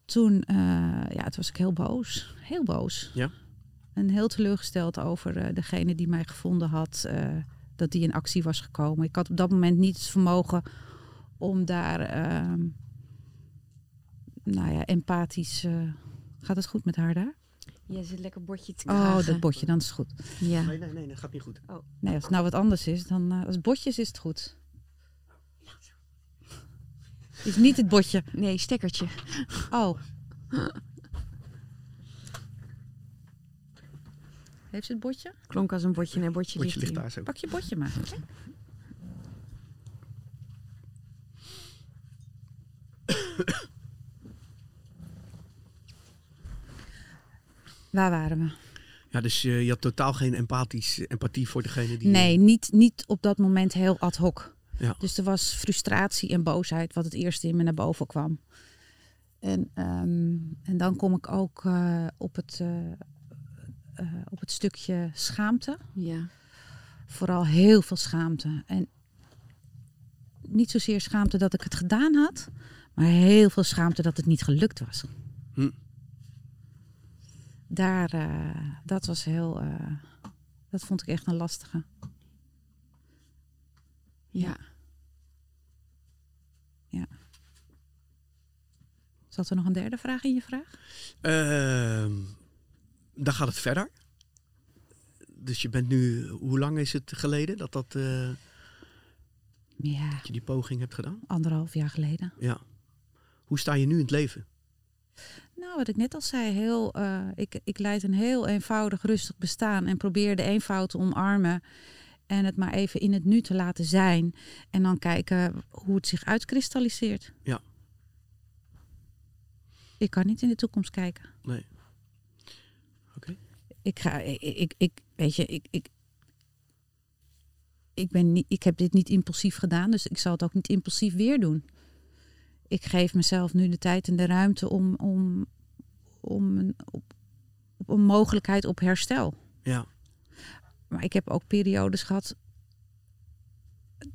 toen, eh, ja, toen was ik heel boos, heel boos. Ja. En heel teleurgesteld over eh, degene die mij gevonden had, eh, dat die in actie was gekomen. Ik had op dat moment niet het vermogen om daar, ehm, nou ja, empathisch. eh, gaat het goed met haar daar? Je zit lekker bordje te Oh, kragen. dat botje, dan is het goed. Ja. Nee, nee, nee, dat gaat niet goed. Nee, als het nou wat anders is, dan als het botjes is het goed. Is niet het botje. Nee, stekkertje. Oh. Heeft ze het botje? Klonk als een bordje. Nee, bordje, Bordje ligt hier. daar zo. Pak je botje maar. Waar waren we? Ja, dus eh, je had totaal geen empathisch, empathie voor degene die... Nee, niet, niet op dat moment heel ad hoc. Ja. Dus er was frustratie en boosheid wat het eerste in me naar boven kwam. En, ehm, en dan kom ik ook eh, op, het, eh, eh, op het stukje schaamte. Ja. Vooral heel veel schaamte. En niet zozeer schaamte dat ik het gedaan had, maar heel veel schaamte dat het niet gelukt was. Hm. Daar, eh, dat was heel, eh, dat vond ik echt een lastige. Ja. Zat er nog een derde vraag in je vraag? Ehm, dan gaat het verder. Dus je bent nu... Hoe lang is het geleden dat, dat, eh, Ja, dat je die poging hebt gedaan? anderhalf jaar geleden. Ja. Hoe sta je nu in het leven? Nou, wat ik net al zei, heel, eh, ik, ik leid een heel eenvoudig, rustig bestaan en probeer de eenvoud te omarmen en het maar even in het nu te laten zijn en dan kijken hoe het zich uitkristalliseert. Ja. Ik kan niet in de toekomst kijken. Nee. Ik ga, ik, ik, ik weet je, ik, ik, ik, ben niet, ik heb dit niet impulsief gedaan, dus ik zal het ook niet impulsief weer doen. Ik geef mezelf nu de tijd en de ruimte om, om, om een, op, op een mogelijkheid op herstel. Ja. Maar ik heb ook periodes gehad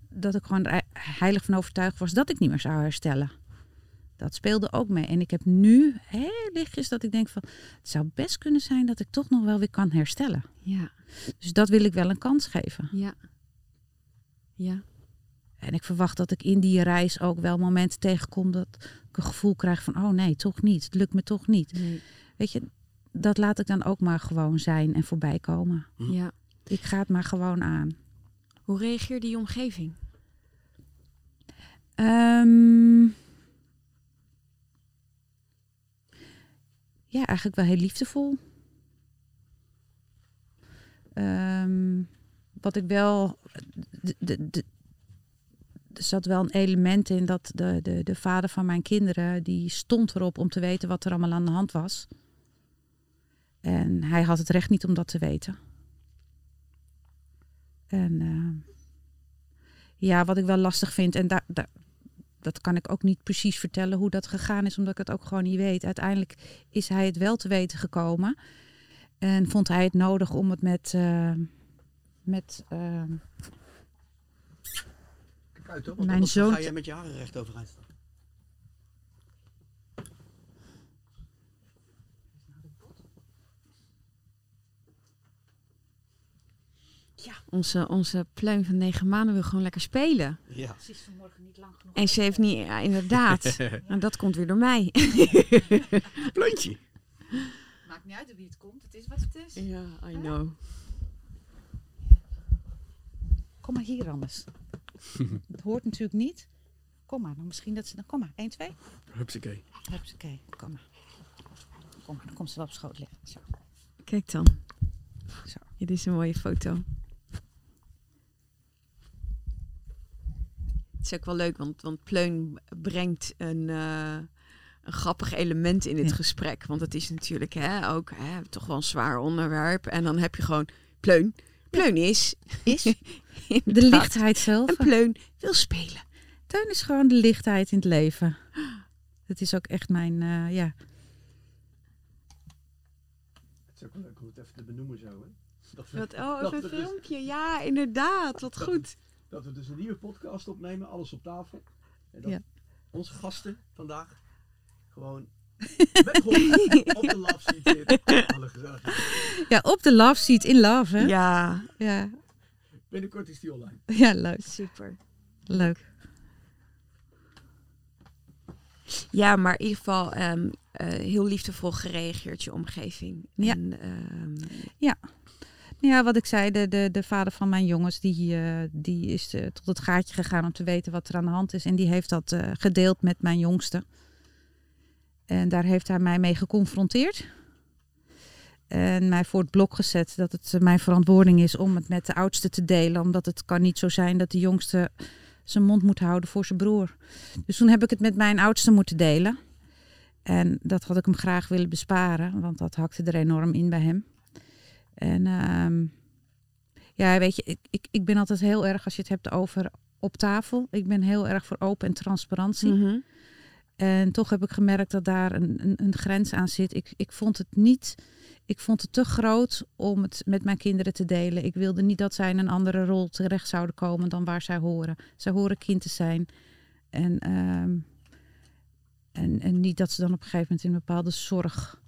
dat ik gewoon heilig van overtuigd was dat ik niet meer zou herstellen. Dat speelde ook mee. En ik heb nu heel lichtjes dat ik denk van... het zou best kunnen zijn dat ik toch nog wel weer kan herstellen. Ja. Dus dat wil ik wel een kans geven. Ja. Ja. En ik verwacht dat ik in die reis ook wel momenten tegenkom... dat ik een gevoel krijg van... oh nee, toch niet. Het lukt me toch niet. Nee. Weet je, dat laat ik dan ook maar gewoon zijn en voorbij komen. Hm. Ja. Ik ga het maar gewoon aan. Hoe reageerde je omgeving? Ehm, ja, eigenlijk wel heel liefdevol. Ehm, wat ik wel. Er zat wel een element in dat de, de, de vader van mijn kinderen. die stond erop om te weten wat er allemaal aan de hand was. En hij had het recht niet om dat te weten. En ehm, ja, wat ik wel lastig vind, en daar, dat kan ik ook niet precies vertellen hoe dat gegaan is, omdat ik het ook gewoon niet weet. Uiteindelijk is hij het wel te weten gekomen. En vond hij het nodig om het met. eh, met eh, Kijk uit hoor. want Mijn zoon- ga je met je haren recht overeind staan. Onze, onze pluim van negen maanden wil gewoon lekker spelen. Ja. Ze is vanmorgen niet lang genoeg. En ze heeft niet, ja, inderdaad. en dat komt weer door mij. Pleuntje. Maakt niet uit wie het komt, het is wat het is. ja, I know. Kom maar hier anders. Het hoort natuurlijk niet. Kom maar, dan misschien dat ze dan. Kom maar, 1, 2. Hupsakee. Oké, kom maar. Kom maar, dan komt ze wel op schoot liggen. Zo. Kijk dan. Zo. Dit is een mooie foto. Het is ook wel leuk, want, want Pleun brengt een, eh, een grappig element in dit Ja. gesprek. Want het is natuurlijk hè, ook hè, toch wel een zwaar onderwerp. En dan heb je gewoon Pleun. Pleun is. Is de lichtheid zelf. En Pleun wil spelen. Teun is gewoon de lichtheid in het leven. Dat is ook echt mijn, eh, ja. Het is ook wel leuk om het even te benoemen zo, hè? Dat we, Wat, oh, even een dus- filmpje. Ja, inderdaad. Wat Dat- goed. Dat we dus een nieuwe podcast opnemen, alles op tafel. En dat Ja. onze gasten vandaag gewoon met op de love seat zitten. Alle ja, op de love seat in love, hè? Ja, Ja, Binnenkort is die online. ja leuk. super. Leuk. Ja, maar in ieder geval ehm, eh, heel liefdevol gereageerd je omgeving. Ja. En, ehm, Ja, wat ik zei, de, de, de vader van mijn jongens, die, eh, die is eh, tot het gaatje gegaan om te weten wat er aan de hand is. En die heeft dat eh, gedeeld met mijn jongste. En daar heeft hij mij mee geconfronteerd. En mij voor het blok gezet dat het mijn verantwoording is om het met de oudste te delen. Omdat het kan niet zo zijn dat de jongste zijn mond moet houden voor zijn broer. Dus toen heb ik het met mijn oudste moeten delen. En dat had ik hem graag willen besparen, want dat hakte er enorm in bij hem. En ehm, ja, weet je, ik, ik, ik ben altijd heel erg, als je het hebt over op tafel, ik ben heel erg voor open en transparantie. mhm. En toch heb ik gemerkt dat daar een, een, een grens aan zit. Ik, ik vond het niet, ik vond het te groot om het met mijn kinderen te delen. Ik wilde niet dat zij in een andere rol terecht zouden komen dan waar zij horen. Zij horen kind te zijn. En, ehm, en, en niet dat ze dan op een gegeven moment in een bepaalde zorgrol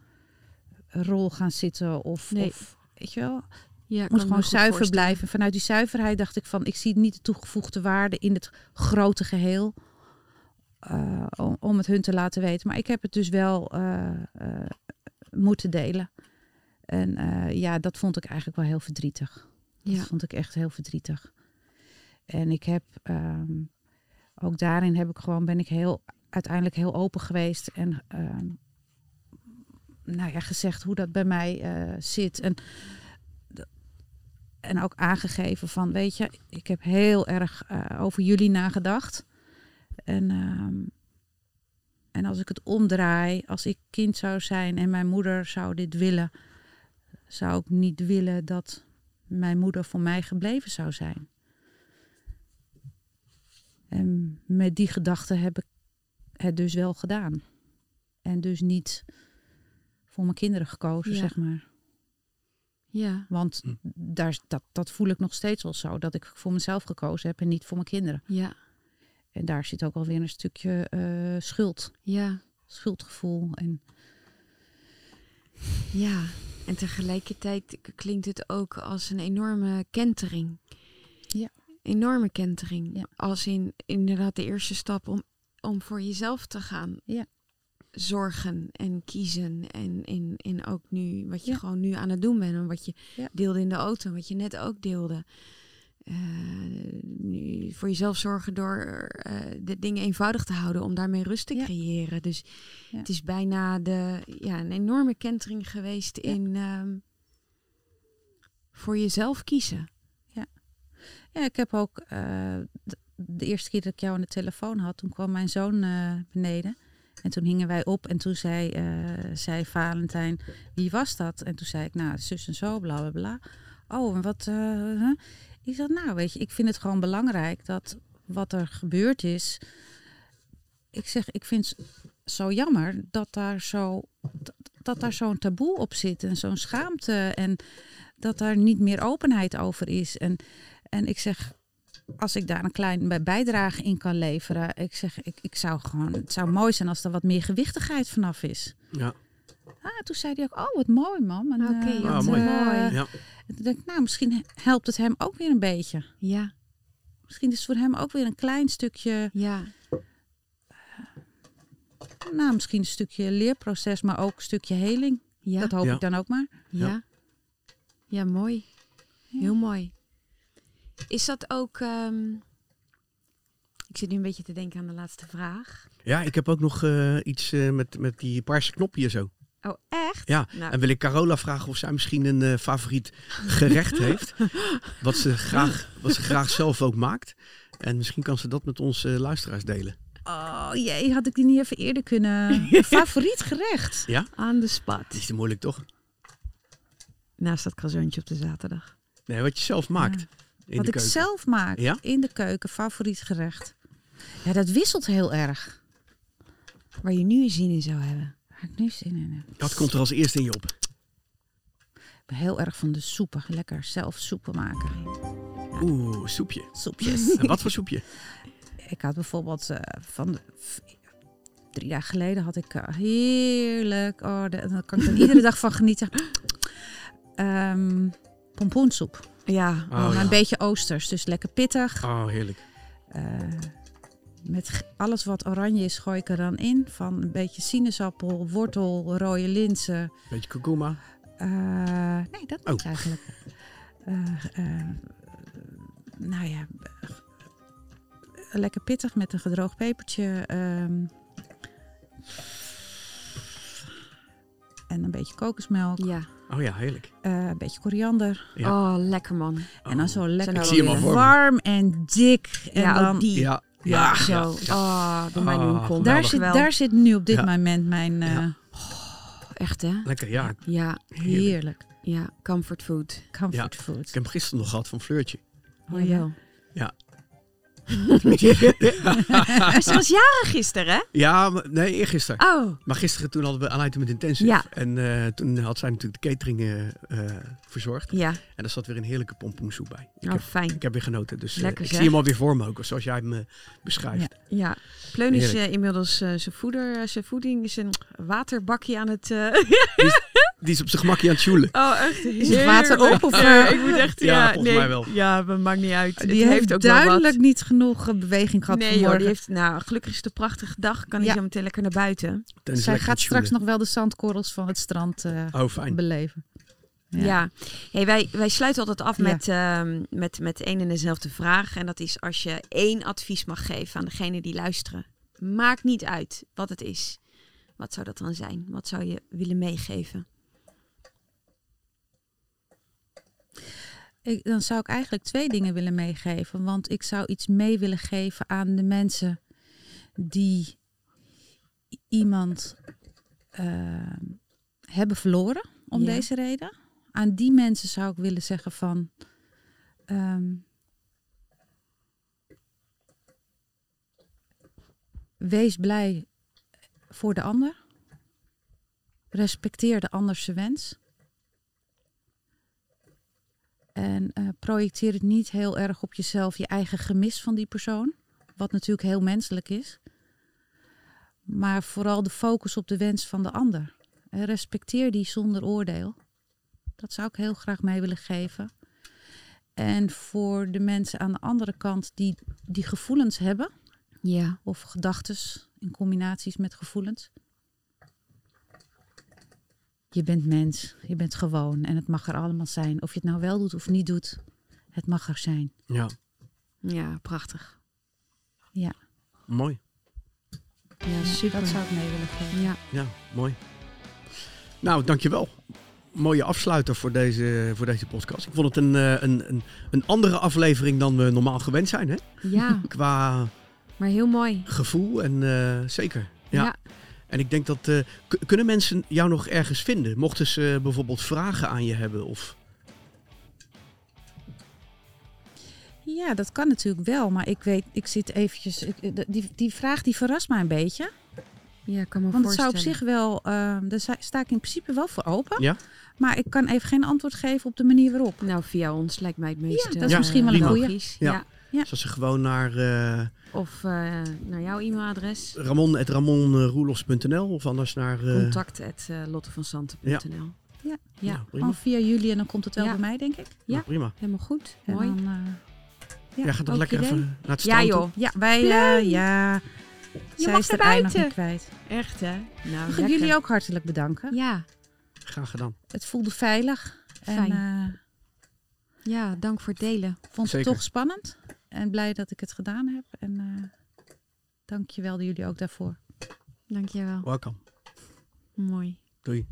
gaan zitten. Of, Nee. of weet je wel, Ja, moet gewoon zuiver blijven. Vanuit die zuiverheid dacht ik van, ik zie niet de toegevoegde waarde in het grote geheel. eh, om, om het hun te laten weten. Maar ik heb het dus wel eh, eh, moeten delen. En ja, dat vond ik eigenlijk wel heel verdrietig. Ja. Dat vond ik echt heel verdrietig. En ik heb ehm, ook daarin heb ik gewoon ben ik heel uiteindelijk heel open geweest en ehm, nou ja, gezegd hoe dat bij mij eh, zit. En, en ook aangegeven van, weet je, ik heb heel erg eh, over jullie nagedacht. En, ehm, en als ik het omdraai, als ik kind zou zijn en mijn moeder zou dit willen, zou ik niet willen dat mijn moeder voor mij gebleven zou zijn. En met die gedachte heb ik het dus wel gedaan. En dus niet voor mijn kinderen gekozen, Ja. zeg maar. Ja, Want Hm. daar, dat, dat voel ik nog steeds wel zo. Dat ik voor mezelf gekozen heb en niet voor mijn kinderen. ja, En daar zit ook alweer een stukje eh, schuld. ja, Schuldgevoel. En ja. En tegelijkertijd klinkt het ook als een enorme kentering. Ja. Enorme kentering. Ja. Als in inderdaad de eerste stap om, om voor jezelf te gaan Ja. Zorgen en kiezen. En, en, en ook nu wat je Ja. gewoon nu aan het doen bent. En wat je Ja. deelde in de auto. Wat je net ook deelde. Eh, nu voor jezelf zorgen door eh, de dingen eenvoudig te houden. Om daarmee rust te Ja. creëren. Dus Ja. het is bijna de, ja, een enorme kentering geweest Ja. in ehm, voor jezelf kiezen. ja, ik heb ook eh, de, de eerste keer dat ik jou aan de telefoon had, toen kwam mijn zoon beneden. En toen hingen wij op en toen zei, zei Valentijn, wie was dat? En toen zei ik, nou, zus en zo, bla bla bla. Oh, en wat? huh? Ik zei, nou, weet je, ik vind het gewoon belangrijk dat wat er gebeurd is. Ik zeg, ik vind het zo jammer dat daar zo dat daar zo'n taboe op zit en zo'n schaamte en dat daar niet meer openheid over is. En, en ik zeg, als ik daar een klein bij- bijdrage in kan leveren, ik zeg, ik, ik zou gewoon, het zou mooi zijn als er wat meer gewichtigheid vanaf is. Ja. Ah, toen zei hij ook, oh wat mooi mam. En, Oké, eh, ja, wat, mooi. eh, Mooi. Ja. en toen dacht ik, nou, misschien helpt het hem ook weer een beetje. Ja, Misschien is het voor hem ook weer een klein stukje, ja, nou, misschien een stukje leerproces, maar ook een stukje heling. ja, Dat hoop Ja. ik dan ook maar. ja. Ja, mooi. Ja. Heel mooi. Is dat ook... ehm, Ik zit nu een beetje te denken aan de laatste vraag. Ja, ik heb ook nog eh, iets eh, met, met die paarse knop hier zo. Oh, echt? Ja, Nou. en wil ik Carola vragen of zij misschien een eh, favoriet gerecht heeft. Wat ze, graag, wat ze graag zelf ook maakt. En misschien kan ze dat met onze luisteraars delen. Oh jee, had ik die niet even eerder kunnen... Favoriet gerecht? Aan de spot. Dat is te moeilijk toch? Naast dat croissantje op de zaterdag. Nee, wat je zelf maakt. In Wat ik keuken. zelf maak Ja? in de keuken, favoriet gerecht. Ja, dat wisselt heel erg. Waar je nu zin in zou hebben. Waar ik nu zin in heb. Wat komt er als eerste in je op? Ik ben heel erg van de soepen. Lekker zelf soepen maken. Oeh, soepje. Soepjes. En wat voor soepje? ik had bijvoorbeeld eh, van de, drie dagen geleden had ik eh, heerlijk. Oh, daar kan ik dan iedere dag van genieten. Ehm pompoensoep. Ja. Oh, maar ja. een beetje oosters, dus lekker pittig. Oh, heerlijk. Eh, met alles wat oranje is, gooi ik er dan in. Van een beetje sinaasappel, wortel, rode linzen. Beetje kurkuma. Eh, nee, dat Oh. niet eigenlijk. Eh, nou ja, lekker pittig met een gedroogd pepertje. ehm, en een beetje kokosmelk. Ja. Oh ja, heerlijk. eh, een beetje koriander. Ja. Oh, lekker man. En dan zo lekker Ik zie hem wel al voor me. warm en dik. En ja, dan, die. Ja, Ja, ja, zo. Oh, door mijn Ah, komt. daar, zit, daar zit nu op dit Ja. moment mijn... eh, Ja. Echt hè? Lekker, ja. Ja, Heerlijk. Heerlijk. ja. Comfort food. Comfort Ik food. heb hem gisteren nog gehad van Fleurtje. Oh, Ja, ja. Ja. Ze was jarig gisteren, hè? Ja, maar, nee, eergisteren. Oh. Maar gisteren toen hadden we Aanleiding met Intensive. Ja. En eh, toen had zij natuurlijk de catering eh, eh, verzorgd. Ja. En daar zat weer een heerlijke pompoensoep bij. Ik, Oh, heb, fijn. ik heb weer genoten. Dus Lekker, ik zeg. zie hem alweer voor me ook, zoals jij hem eh, beschrijft. Ja. Pleun is inmiddels zijn voeder, zijn voeding, zijn waterbakje aan het... Die is op zijn gemakje aan het. Oh, echt Is het water op of, Ja, eh? ik moet echt... Ja, Ja, volgens nee, mij wel. Ja, dat maakt niet uit. Die het heeft, ook duidelijk niet genoeg eh, beweging gehad Nee joh, die heeft... Nou, gelukkig is het een prachtige dag. Kan hij Ja. zo meteen lekker naar buiten. Ten is Zij lekker gaat straks nog wel de zandkorrels van het strand eh, Oh, fijn. beleven. Ja. Hey, wij, wij sluiten altijd af Ja. met, ehm, met, met één en dezelfde vraag. En dat is als je één advies mag geven aan degene die luisteren. Maakt niet uit wat het is. Wat zou dat dan zijn? Wat zou je willen meegeven? Ik, dan zou ik eigenlijk twee dingen willen meegeven. Want ik zou iets mee willen geven aan de mensen die iemand eh, hebben verloren om Ja. deze reden. Aan die mensen zou ik willen zeggen van... ehm, wees blij voor de ander. Respecteer de ander zijn wens. En eh, projecteer het niet heel erg op jezelf, je eigen gemis van die persoon. Wat natuurlijk heel menselijk is. Maar vooral de focus op de wens van de ander. En respecteer die zonder oordeel. Dat zou ik heel graag mee willen geven. En voor de mensen aan de andere kant die die gevoelens hebben, Ja. of gedachten in combinaties met gevoelens. Je bent mens, je bent gewoon en het mag er allemaal zijn. Of je het nou wel doet of niet doet, het mag er zijn. Ja, Ja, prachtig. mooi. Ja, super. Dat zou ik mee willen geven. Ja. Ja, mooi. Nou, dankjewel. Mooie afsluiter voor deze, voor deze podcast. Ik vond het een, eh, een, een, een andere aflevering dan we normaal gewend zijn. Hè? ja, Qua maar heel mooi. gevoel en eh, zeker. Ja. Ja. En ik denk dat... eh, kunnen mensen jou nog ergens vinden? Mochten ze bijvoorbeeld vragen aan je hebben? Of... Ja, dat kan natuurlijk wel, maar ik weet, ik zit eventjes, ik- de- die, die vraag die verrast mij een beetje. Ja, ik kan me Want het zou op zich wel, eh, daar sta- ik in principe wel voor open. Ja? Maar ik kan even geen antwoord geven op de manier waarop. Nou, via ons lijkt mij het meest... dat is eh, misschien wel een goeie. logisch. Ja. Ja. Ja. Dus als ze gewoon naar uh, Of eh, naar jouw e-mailadres. ramon.ramonroelos.nl of anders naar... eh, Contact at eh. Ja. Ja, prima. Gewoon via jullie en dan komt het wel Ja. bij mij, denk ik. Ja. Prima. helemaal goed. En Mooi. dan, eh, ja, Jij gaat dan ook lekker idee. even naar het Ja strand joh, Ja, wij, eh, ja. Je Zij mag is er nog buiten. kwijt. echt hè? Nou, Mag ik jullie ook hartelijk bedanken. Ja, Graag gedaan. Het voelde veilig. En, Fijn. eh, Ja, dank voor het delen. Vond Zeker. het toch spannend. En blij dat ik het gedaan heb. En eh dank je wel jullie ook daarvoor. Dank je wel. Welkom. Mooi. Doei.